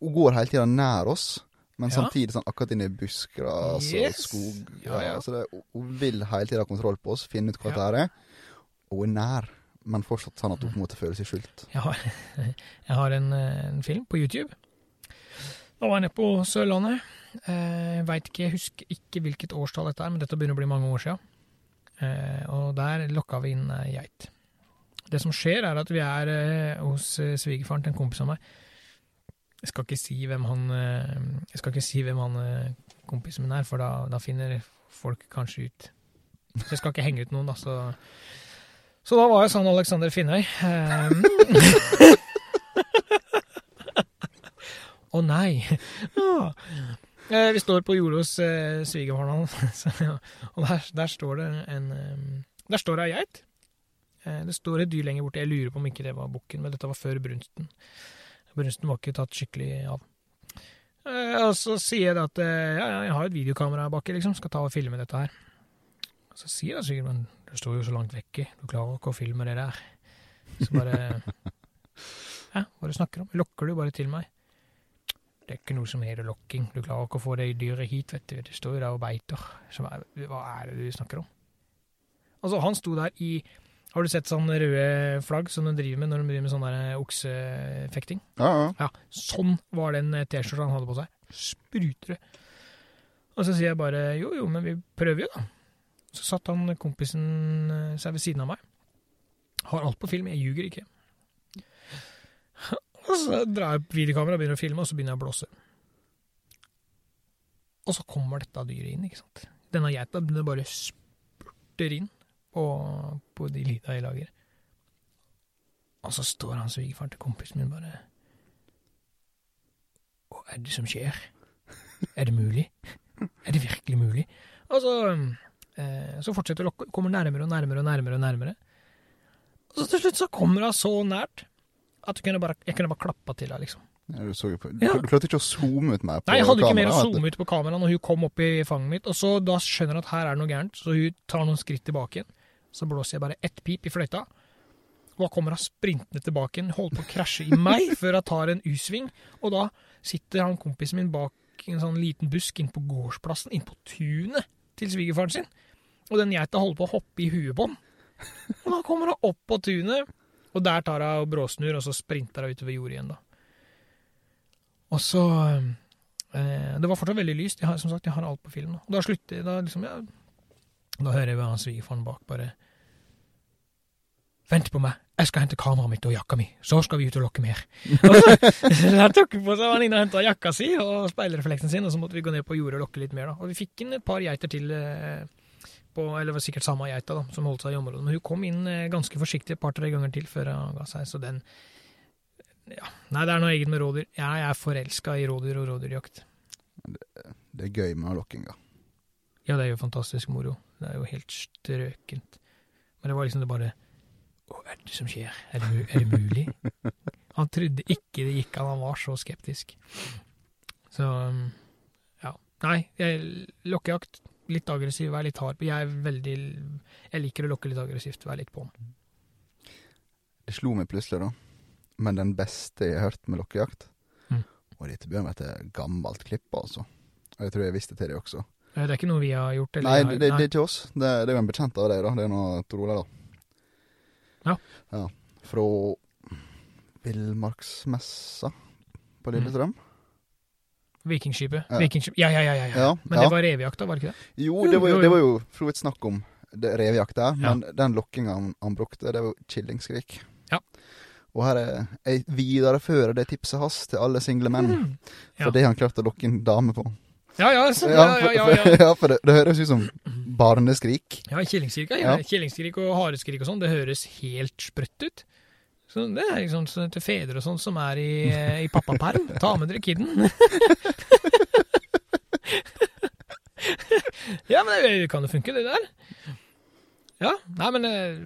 Hun går hele tida nær oss, men samtidig sånn akkurat inne i busker altså, Yes. skog. Ja, ja. Så det, hun vil hele tida ha kontroll på oss, finne ut hva det er. Og hun er nær, men fortsatt sånn at hun på en måte føler seg skyldt. Jeg har, *laughs* jeg har en, eh, en film på YouTube. Da var jeg nede på Sørlandet. Eh, Jeg vet ikke, jeg husker ikke hvilket årstall dette er, men dette begynner å bli mange år siden. Eh, Og der lokka vi inn ei geit. Det som skjer, er at vi er eh, hos eh, svigerfaren til en kompis av meg. Jeg skal ikke si hvem han eh, Jeg skal ikke si hvem han eh, kompisen min er, for da, da finner folk kanskje ut. Så jeg skal ikke henge ut noen, da. Så, så da var jeg sånn Alexander Finnøy. Å Å nei! Ja. Eh, Vi står på jordet hos eh, svigerfaren hans, *laughs* og der, der står det en eh, Der står det ei geit. Eh, det står et dyr lenger borte. Jeg lurer på om ikke det var bukken, men dette var før brunsten. Brunsten var ikke tatt skikkelig av. Eh, og så sier jeg at ja, jeg har et videokamera baki, liksom, skal ta og filme dette her. Så sier jeg sikkert, det står jo så langt vekke, du klarer ikke å filme det der. Så bare *laughs* Ja, hva er det du snakker om? Lokker du bare til meg? Det er ikke noe som heter lokking. Du klarer ikke å få det dyret hit, vet du. Det står jo der og beiter. Så hva er det du snakker om? Altså, han sto der i Har du sett sånne røde flagg som de driver med når de driver med sånn der oksefekting? Ja, ja. Ja, sånn var den T-skjorta han hadde på seg. Spruter det. Og så sier jeg bare jo, jo, men vi prøver jo, da. Så satt han kompisen eh, seg ved siden av meg. Har alt på film, jeg ljuger ikke. *laughs* Og så drar jeg opp videokameraet begynner å filme, og så begynner jeg å blåse. Og så kommer dette dyret inn, ikke sant. Denne geita den bare spurter inn på, på de lida jeg lager. Og så står han svigerfaren til kompisen min bare Hva er det som skjer? Er det mulig? Er det virkelig mulig? Og eh, så fortsetter å komme kommer nærmere og nærmere og nærmere. Og nærmere. Og så til slutt så kommer hun så nært at jeg kunne bare, jeg kunne bare klappa til henne, liksom. Ja, du, på, du, Ja. du klarte ikke å zoome ut meg på Nei, jeg hadde ikke mer å kamera, vet du. zoome ut på kameraet når hun kom opp i fanget mitt, og så da skjønner hun at her er det noe gærent, så hun tar noen skritt tilbake igjen. Så blåser jeg bare ett pip i fløyta, og da kommer hun sprintende tilbake igjen, holder på å krasje i meg *laughs* før hun tar en U-sving, og da sitter han kompisen min bak en sånn liten busk inn på gårdsplassen, inn på tunet til svigerfaren sin, og den geita holder på å hoppe i huet på den. Og da kommer hun opp på tunet, og der tar hun bråsnur, og så sprinter hun utover jordet igjen, da. Og så eh, Det var fortsatt veldig lyst. Jeg har, som sagt, jeg har alt på film nå. Og da slutter da liksom, ja, Da hører jeg han svigerfaren bak bare Vent på meg, jeg skal hente kameraet mitt og jakka mi, så skal vi ut og lokke mer. *laughs* Og så, der tok på seg han inn og henta jakka si og speilrefleksen sin, og så måtte vi gå ned på jordet og lokke litt mer, da. Og vi fikk inn et par geiter til eh, på, eller det var sikkert samme geita da, som holdt seg i området. Men hun kom inn eh, ganske forsiktig et par-tre ganger til før hun ga seg, så den ja. Nei, det er noe eget med rådyr. Jeg er forelska i rådyr og rådyrjakt. Det er gøy med lokkinga. Ja, det er jo fantastisk moro. Det er jo helt strøkent. Men det var liksom det bare Hva er det som skjer? Er det, er det mulig? *laughs* Han trodde ikke det gikk an, han var så skeptisk. Så um, ja. Nei, jeg, lokkejakt. Litt aggressiv, vær litt hard. Jeg veldig Jeg liker å lokke litt aggressivt, vær litt på den. Det slo meg plutselig, da. Men den beste jeg har hørt med lokkejakt Mm. Og dette begynner med et gammelt klipp, altså. Og jeg tror jeg visste til det også. Eh, Det er ikke noe vi har gjort? Eller Nei, det, det, det er ikke oss. Det, det er jo en bekjent av deg, da. Det er noe Tor da. Ja. ja. Fra Villmarksmessa på Lillestrøm. Vikingskipet. Ja. Vikingskip. Ja, ja, ja, ja, ja. Men det var revejakta, var det ikke det? Jo, det var jo, det var jo for så vidt snakk om revejakta, men den lokkinga han, han brukte, det var jo killingskrik. Ja. Og her er jeg viderefører det tipset hans til alle single menn, Mm. For det han klart å lokke inn damer på. Ja, ja, så, ja, ja, ja, for, ja. *laughs* ja, for det, det høres ut som barneskrik. Ja, killingskrik, ja. Ja. Killingskrik og hareskrik og sånn, det høres helt sprøtt ut. Så det er liksom til fedre og sånn som er i, eh, i pappaperm. Ta med dere kidden. ja, men det kan jo funke, det der. Ja, nei, men eh,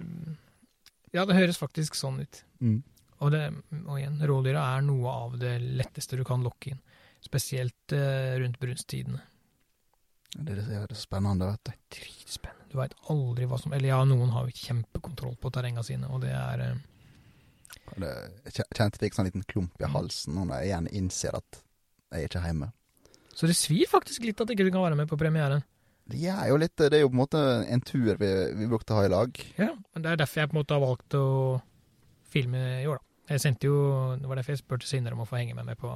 Ja, det høres faktisk sånn ut. Mm. Og, det, og igjen, rådyra er noe av det letteste du kan lokke inn. Spesielt eh, rundt brunstidene. Det er det spennende, vet du. Dritspennende. Du veit aldri hva som Eller ja, noen har jo kjempekontroll på terrenga sine, og det er eh, jeg kjen- kjente fikk sånn liten klump i halsen når jeg igjen innser at jeg er ikke hjemme. Så det svir faktisk litt at ikke du kan være med på premieren. Det er jo litt Det er jo på en måte en tur vi, vi brukte å ha i lag. Ja, men Det er derfor jeg på en måte har valgt å filme i år, da. Jeg sendte jo, Det var derfor jeg spurte Sindre om å få henge med meg på,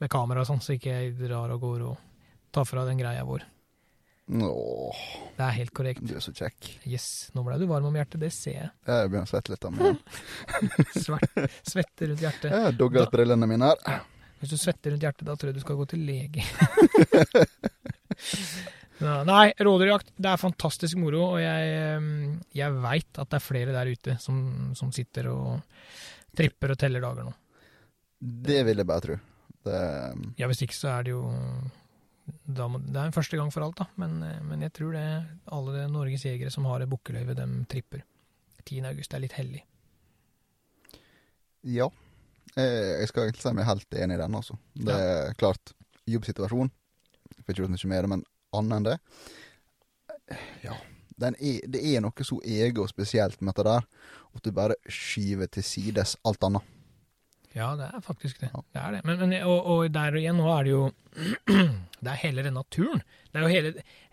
med kamera og sånn, så ikke jeg drar og går og tar fra den greia vår. Åh, Det er helt korrekt. du er så kjekk. Yes, nå ble du varm om hjertet, det ser jeg. Jeg begynner å svette litt av meg. *laughs* Svette rundt hjertet. Jeg har da, brillene mine her. Hvis du svetter rundt hjertet, da tror jeg du skal gå til lege. *laughs* Nei, rådyrjakt, det er fantastisk moro, og jeg, jeg veit at det er flere der ute som, som sitter og tripper og teller dager nå. Det vil jeg bare tro. Det, Ja, hvis ikke så er det jo da Det er en første gang for alt, da, men, eh, men jeg tror det alle Norges jegere som har et bukkeløyve, dem tripper. 10. august er litt hellig. ja. Eh, Jeg skal egentlig si meg helt enig i den, altså. Det er klart, jobbsituasjon. Jeg får ikke gjort mye med det, men annet enn det Ja. Den er, det er noe så eget og spesielt med dette der, at du bare skyver til sides alt annet. Ja, det er faktisk det. Ja. Det er det. Men, men, og, og der igjen, nå er det jo *clears throat* Det er hele den naturen. Det er jo hele,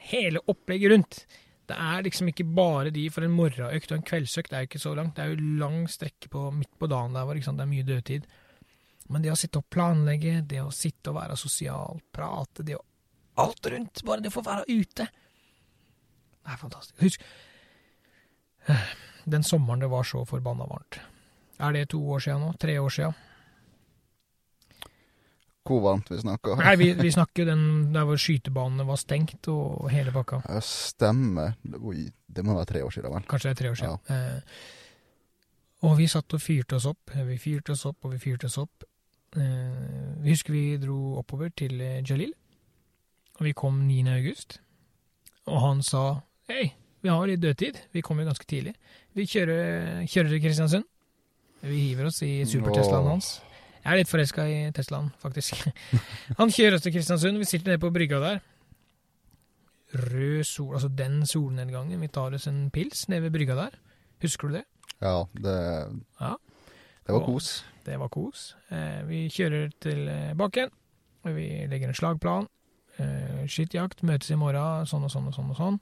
hele opplegget rundt. Det er liksom ikke bare de for en morgenøkt og en kveldsøkt. Det er jo ikke så langt. Det er jo lang strekke på, midt på dagen der hvor det er mye dødtid. Men det å sitte og planlegge, det å sitte og være sosial, prate, det å Alt rundt. Bare det å få være ute. Det er fantastisk. Husk den sommeren det var så forbanna varmt. Er det to år siden nå? Tre år siden? Hvor varmt vi snakker. Nei, vi, vi snakker den der hvor skytebanene var stengt og hele pakka. Ja, stemmer. Oi, det må være tre år siden, vel. Kanskje det er tre år siden. Eh, og vi satt og fyrte oss opp. Vi fyrte oss opp og vi fyrte oss opp. Eh, vi husker vi dro oppover til eh, Jalil, og vi kom 9. august. Og han sa hei, vi har litt dødtid, vi kommer ganske tidlig. Vi kjører, kjører til Kristiansund. Vi hiver oss i super-Teslaen hans. Jeg er litt forelska i Teslaen, faktisk. *laughs* Han kjører oss til Kristiansund, vi sitter nede på brygga der. Rød sol, altså den solnedgangen. Vi tar oss en pils nede ved brygga der. Husker du det? Ja, det, Ja. det var Og- kos. Det var kos. Eh, vi kjører tilbake igjen. og Vi legger en slagplan. Eh, Skytjakt. Møtes i morgen. Sånn og sånn og sånn. og sånn.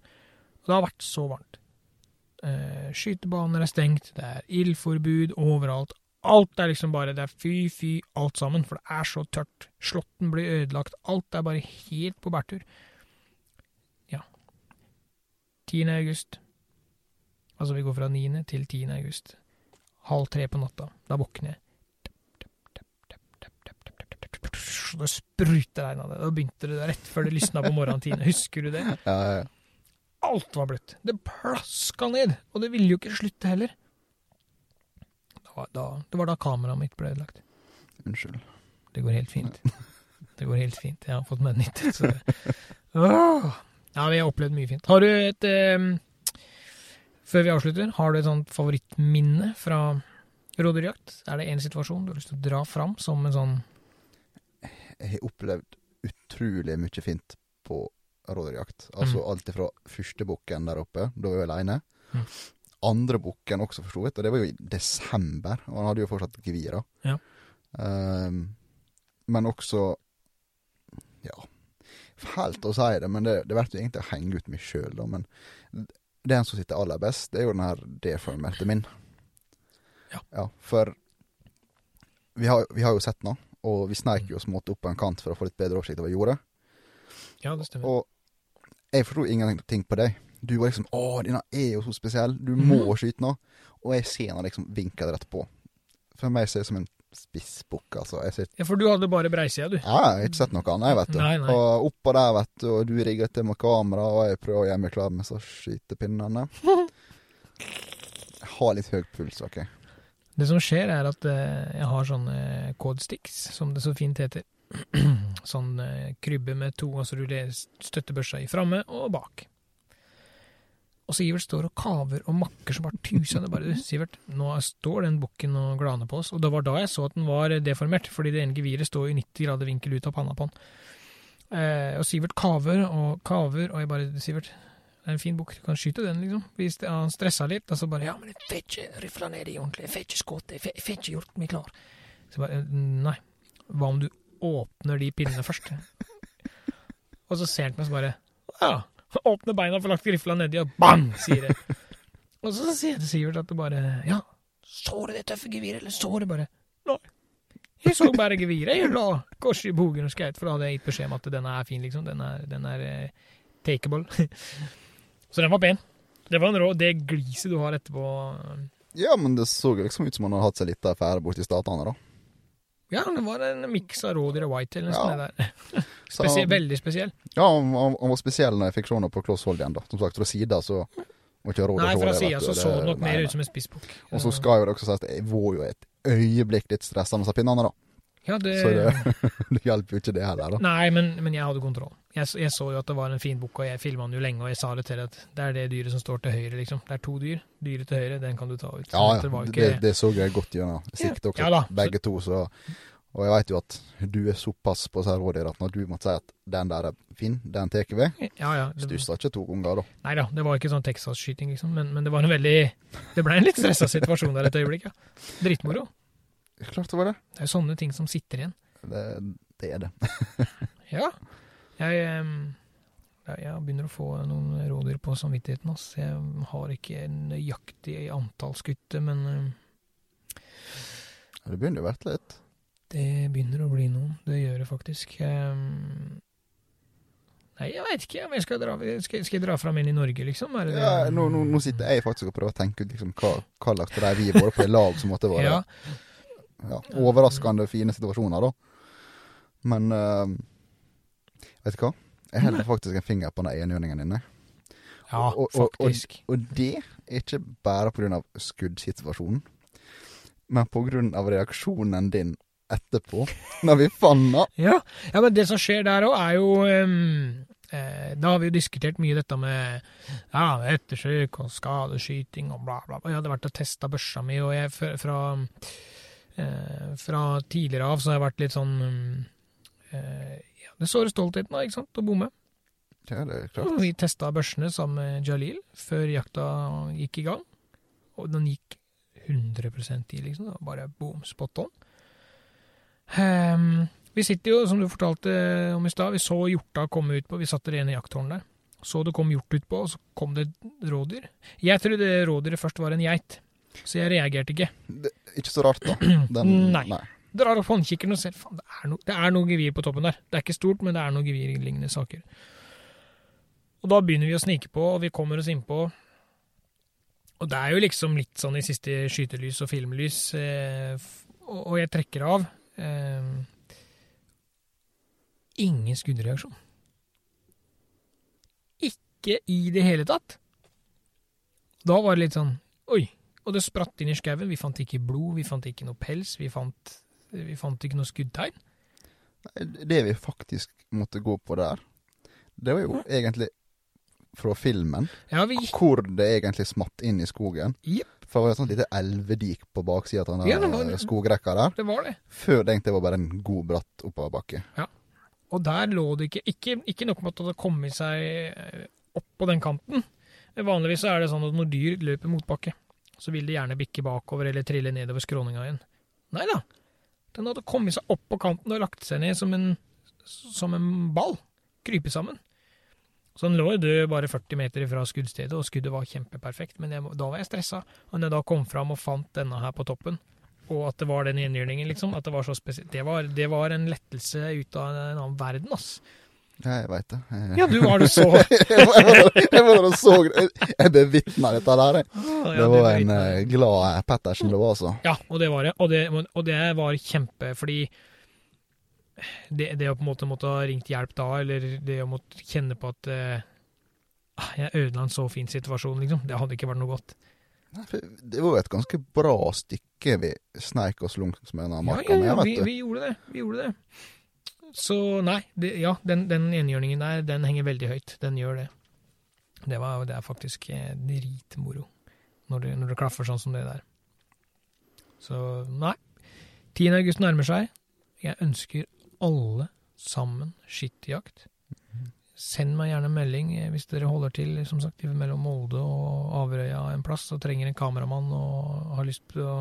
Og det har vært så varmt. Eh, skytebaner er stengt. Det er ildforbud overalt. Alt er liksom bare Det er fy, fy, alt sammen. For det er så tørt. Slåtten blir ødelagt. Alt er bare helt på bærtur. Ja. 10. august. Altså, vi går fra 9. til 10. august. Halv tre på natta. Da våkner jeg. Så det spruter regn av det. Da begynte det rett før det lysna på morgentiden. Husker du det? Ja, ja. Alt var bløtt. Det plaska ned, og det ville jo ikke slutte heller. Da, var- da, det var da kameraet mitt ble ødelagt. Unnskyld. Det går helt fint. *laughs* Det går helt fint. Jeg har fått meg nytt. Så. Åh. Ja, vi har opplevd mye fint. Har du et eh, Før vi avslutter, har du et sånt favorittminne fra rådyrjakt? Er det en situasjon du har lyst til å dra fram som en sånn Jeg har opplevd utrolig mye fint på rådyrjakt. Altså Mm. alt fra første bukken der oppe, da var vi aleine. Mm. Andre bukken også, for så vidt. Og det var jo i desember, og han hadde jo fortsatt gevir. da. Ja. Um, men også Ja, fælt å si det, men det, det blir egentlig å henge ut meg sjøl, da. Men den som sitter aller best, det er jo den her deformerte min. Ja. ja. For vi har, vi har jo sett den, og vi sneik jo oss måtte opp på en kant for å få litt bedre oversikt over jordet. Ja, det stemmer. Og jeg forsto ingenting på deg. Du var liksom 'Å, denne er jo så spesiell. Du Mhm. må skyte nå.' Og jeg ser henne liksom vinker rett på. For meg ser det som en spissbukk, altså. Ser, Ja, for du hadde bare breisida, du. ja, jeg har ikke sett noe annet, jeg, vet du. Nei, nei. Og oppå der, vet du, og du rigger til med kamera, og jeg prøver å gjøre meg klar med så skytepinnene. Jeg har litt høy puls, OK. Det som skjer, er at eh, jeg har sånne codesticks, som det så fint heter. *clears throat* sånn eh, krybbe med to, altså du støtter støttebørsa i framme og bak. Og Sivert står og kaver og makker som bare tusen. Det bare, Sivert, nå står den bukken og glaner på oss. Og det var da jeg så at den var deformert, fordi det ene geviret står i 90 grader vinkel ut av panna på den. Eh, og Sivert kaver og kaver, og jeg bare Sivert, det er en fin bukk, du kan skyte den, liksom. Hvis det, han stressa litt, og så bare Ja, men jeg får ikke rifla ned i ordentlig, jeg får ikke skutt, jeg får- ikke gjort meg klar. Så jeg bare Nei. Hva om du åpner de pillene først? *laughs* og så ser han på meg og så bare Ja. Åpne beina, får lagt rifla nedi, og bang, sier det. og så sier jeg Sivert at det bare Ja, så du det tøffe geviret, eller så du bare Nei. Jeg så bare geviret, jeg la kors i bogen og skaut, for da hadde jeg gitt beskjed om at denne er fin, liksom. Den er, den er eh, takeable. *laughs* så den var pen. Det var en rå Det gliset du har etterpå Ja, men det så liksom ut som han hadde hatt seg litt affære borti statene, da. Ja, det var en miks av rådyr og whitetail. Ja. der. *laughs* *laughs* Så- Spesiell, veldig spesiell. Ja, han, han, han var spesiell når jeg fikk se ham på kloss hold igjen, da. Som sagt, fra sida så var ikke rådyr Nei, fra sida så så det nok mer ut som en spissbukk. Og så skal jo det også sies at jeg var jo et øyeblikk litt stressa med pinnene, da. Ja, det, Så det, *laughs* det hjalp jo ikke det heller, da. Nei, men, men jeg hadde kontroll. Jeg, jeg så jo at det var en fin bukk, og jeg filma den jo lenge, og jeg sa det til at det er det dyret som står til høyre, liksom. Det er to dyr. Dyret til høyre, den kan du ta ut. Så Ja, ja. Det, ikke- det så jeg godt gjennom siktet også, Ja da, så- begge to. Så, og jeg veit jo at du er såpass på disse rådyrene at når du måtte si at den der er fin, den tar vi, Ja, ja. Det, stussa ikke to ganger, da. nei da, det var ikke sånn Texas-skyting, liksom, men, men det var en veldig Det ble en litt stressa situasjon der et øyeblikk, ja. Drittmoro. Klart det var det. Det er jo sånne ting som sitter igjen. Det, det er det. *laughs* Ja. Jeg, jeg begynner å få noen rådyr på samvittigheten. ass. Jeg har ikke nøyaktig antall skutte, men em, Det begynner å bli litt. det begynner å bli noen. Det gjør det faktisk. Nei, jeg veit ikke jeg skal dra, skal, skal jeg dra fram en i Norge, liksom. Det det? Ja, nå, nå, nå sitter jeg faktisk og prøver å tenke ut liksom, hva, hva slags er vi har vært på i lag som måtte være Ja, ja, overraskende fine situasjoner, da. Men uh, vet du hva? Jeg holder faktisk en finger på den enhjørningen din. ja Og- og- og- faktisk. Og det er ikke bare av skuddsituasjonen, men av reaksjonen din etterpå, *laughs* når vi fant den. Ja. ja, men det som skjer der òg, er jo um eh, Da har vi jo diskutert mye dette med ja, ettersøk og skadeskyting og bla, bla, bla. Jeg hadde vært og testa børsa mi, og jeg fra, fra, eh, fra tidligere av så har jeg vært litt sånn mm, eh, ja, Det sårer stoltheten, da, ikke sant, å bomme. Ja, det er klart. vi testa børsene sammen med Jalil før jakta gikk i gang, og den gikk 100 i, liksom. Det var bare boom, spot on. Um, vi sitter jo, som du fortalte om i stad, vi så hjorta komme ut på, vi satte det ene jakthornet der. Så det kom hjort utpå, og så kom det rådyr. Jeg trodde det rådyret først var en geit, så jeg reagerte ikke. Det, ikke så rart, da. *clears throat* Den, Nei. Drar opp håndkikkeren og ser, faen, det er, no, det er noe gevir på toppen der. Det er ikke stort, men det er noe gevirlignende saker. Og da begynner vi å snike på, og vi kommer oss innpå. Og det er jo liksom litt sånn i siste skytelys og filmlys, eh, og, og jeg trekker av. Eh, ingen skuddreaksjon. Ikke i det hele tatt. Da var det litt sånn Oi. Og det spratt inn i skauen. Vi fant ikke blod, vi fant ikke noe pels, vi fant, vi fant ikke noe skuddtegn. Det vi faktisk måtte gå på der, det var jo egentlig fra filmen, Ja, vi hvor det egentlig smatt inn i skogen. Yep. For det var et sånt lite elvedik på baksida av den Ja, var skogrekka der. det var det. Før det egentlig var bare en god bratt oppoverbakke. Og der lå det ikke Ikke, ikke nok med at det hadde kommet seg eh, opp på den kanten. Vanligvis er det sånn at når dyr løper motbakke, så vil de gjerne bikke bakover eller trille nedover skråninga igjen. Nei da. Den hadde kommet seg opp på kanten og lagt seg ned som en, som en ball. Krype sammen. Så den lå jo død bare 40 meter fra skuddstedet, og skuddet var kjempeperfekt. Men jeg, da var jeg stressa. Og når jeg da kom fram og fant denne her på toppen, og at det var den gjengjørningen, liksom, at det var så spesielt det, det var en lettelse ut av en annen verden, ass. Ja, jeg veit det. Jeg, Ja, du var det så *laughs* jeg var jeg var der og så Jeg, bevitna dette der. jeg. Ja, Det var en eh, glad Pettersen det var, altså. Ja, og det var det. Og det, og det var kjempe, fordi det, det å på en måte måtte ha ringt hjelp da, eller det å måtte kjenne på at ah, jeg ødela en så fin situasjon, liksom, det hadde ikke vært noe godt. Det var jo et ganske bra stykke vi sneik oss langs med Ja, marka ja, med, ja, vi, vi gjorde det. Vi gjorde det. Så nei, det, ja, den, den enhjørningen der, den henger veldig høyt. Den gjør det. Det, var, det er faktisk eh, dritmoro når det, når det klaffer sånn som det der. Så nei. 10. august nærmer seg. Jeg ønsker alle sammen skittjakt. Send meg gjerne melding eh, hvis dere holder til som sagt, mellom Molde og Averøya en plass og trenger en kameramann og har lyst til å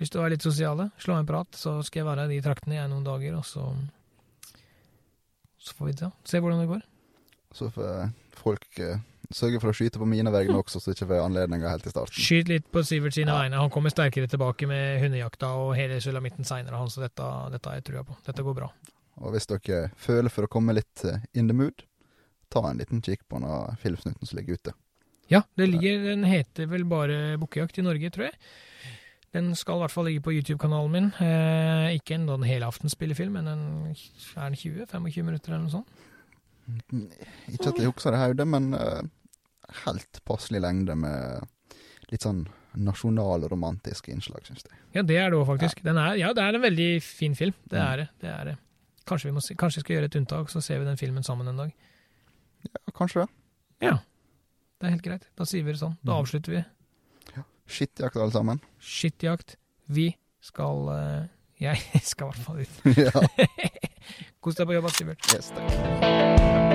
lyst til å være litt sosiale. Slå en prat, så skal jeg være i de traktene jeg noen dager, og så så får vi se, se hvordan det går. Så får folk eh, sørge for å skyte på mine vegne også, så ikke får anledninger helt i starten. Skyt litt på Sivert sine Ja. vegne. Han kommer sterkere tilbake med hundejakta og hele sulamitten seinere, han, så dette, dette har jeg trua på. Dette går bra. Og hvis dere føler for å komme litt eh, in the mood, ta en liten kikk på den filmsnutten som ligger ute. Ja, det ligger, den heter vel bare Bukkejakt i Norge, tror jeg. Den skal i hvert fall ligge på YouTube-kanalen min. Eh, ikke en sånn helaftenspillefilm, men en, er den 20-25 minutter eller noe sånt? Ikke at jeg husker det hodet, men uh, helt passelig lengde med litt sånn nasjonalromantiske innslag, syns jeg. Ja, det er det òg, faktisk. Den er, ja, det er en veldig fin film. Det Mm. er det. det, er det. Kanskje vi se- kanskje vi skal gjøre et unntak, så ser vi den filmen sammen en dag. Ja, kanskje det. Ja, det er helt greit. Da sier vi det sånn. Da Mhm. avslutter vi. Skittjakt alle sammen. Skittjakt. Vi skal eh, *laughs* Jeg skal i hvert fall ut. *laughs* ja, Kos deg på jobb, Sivert. yes, takk.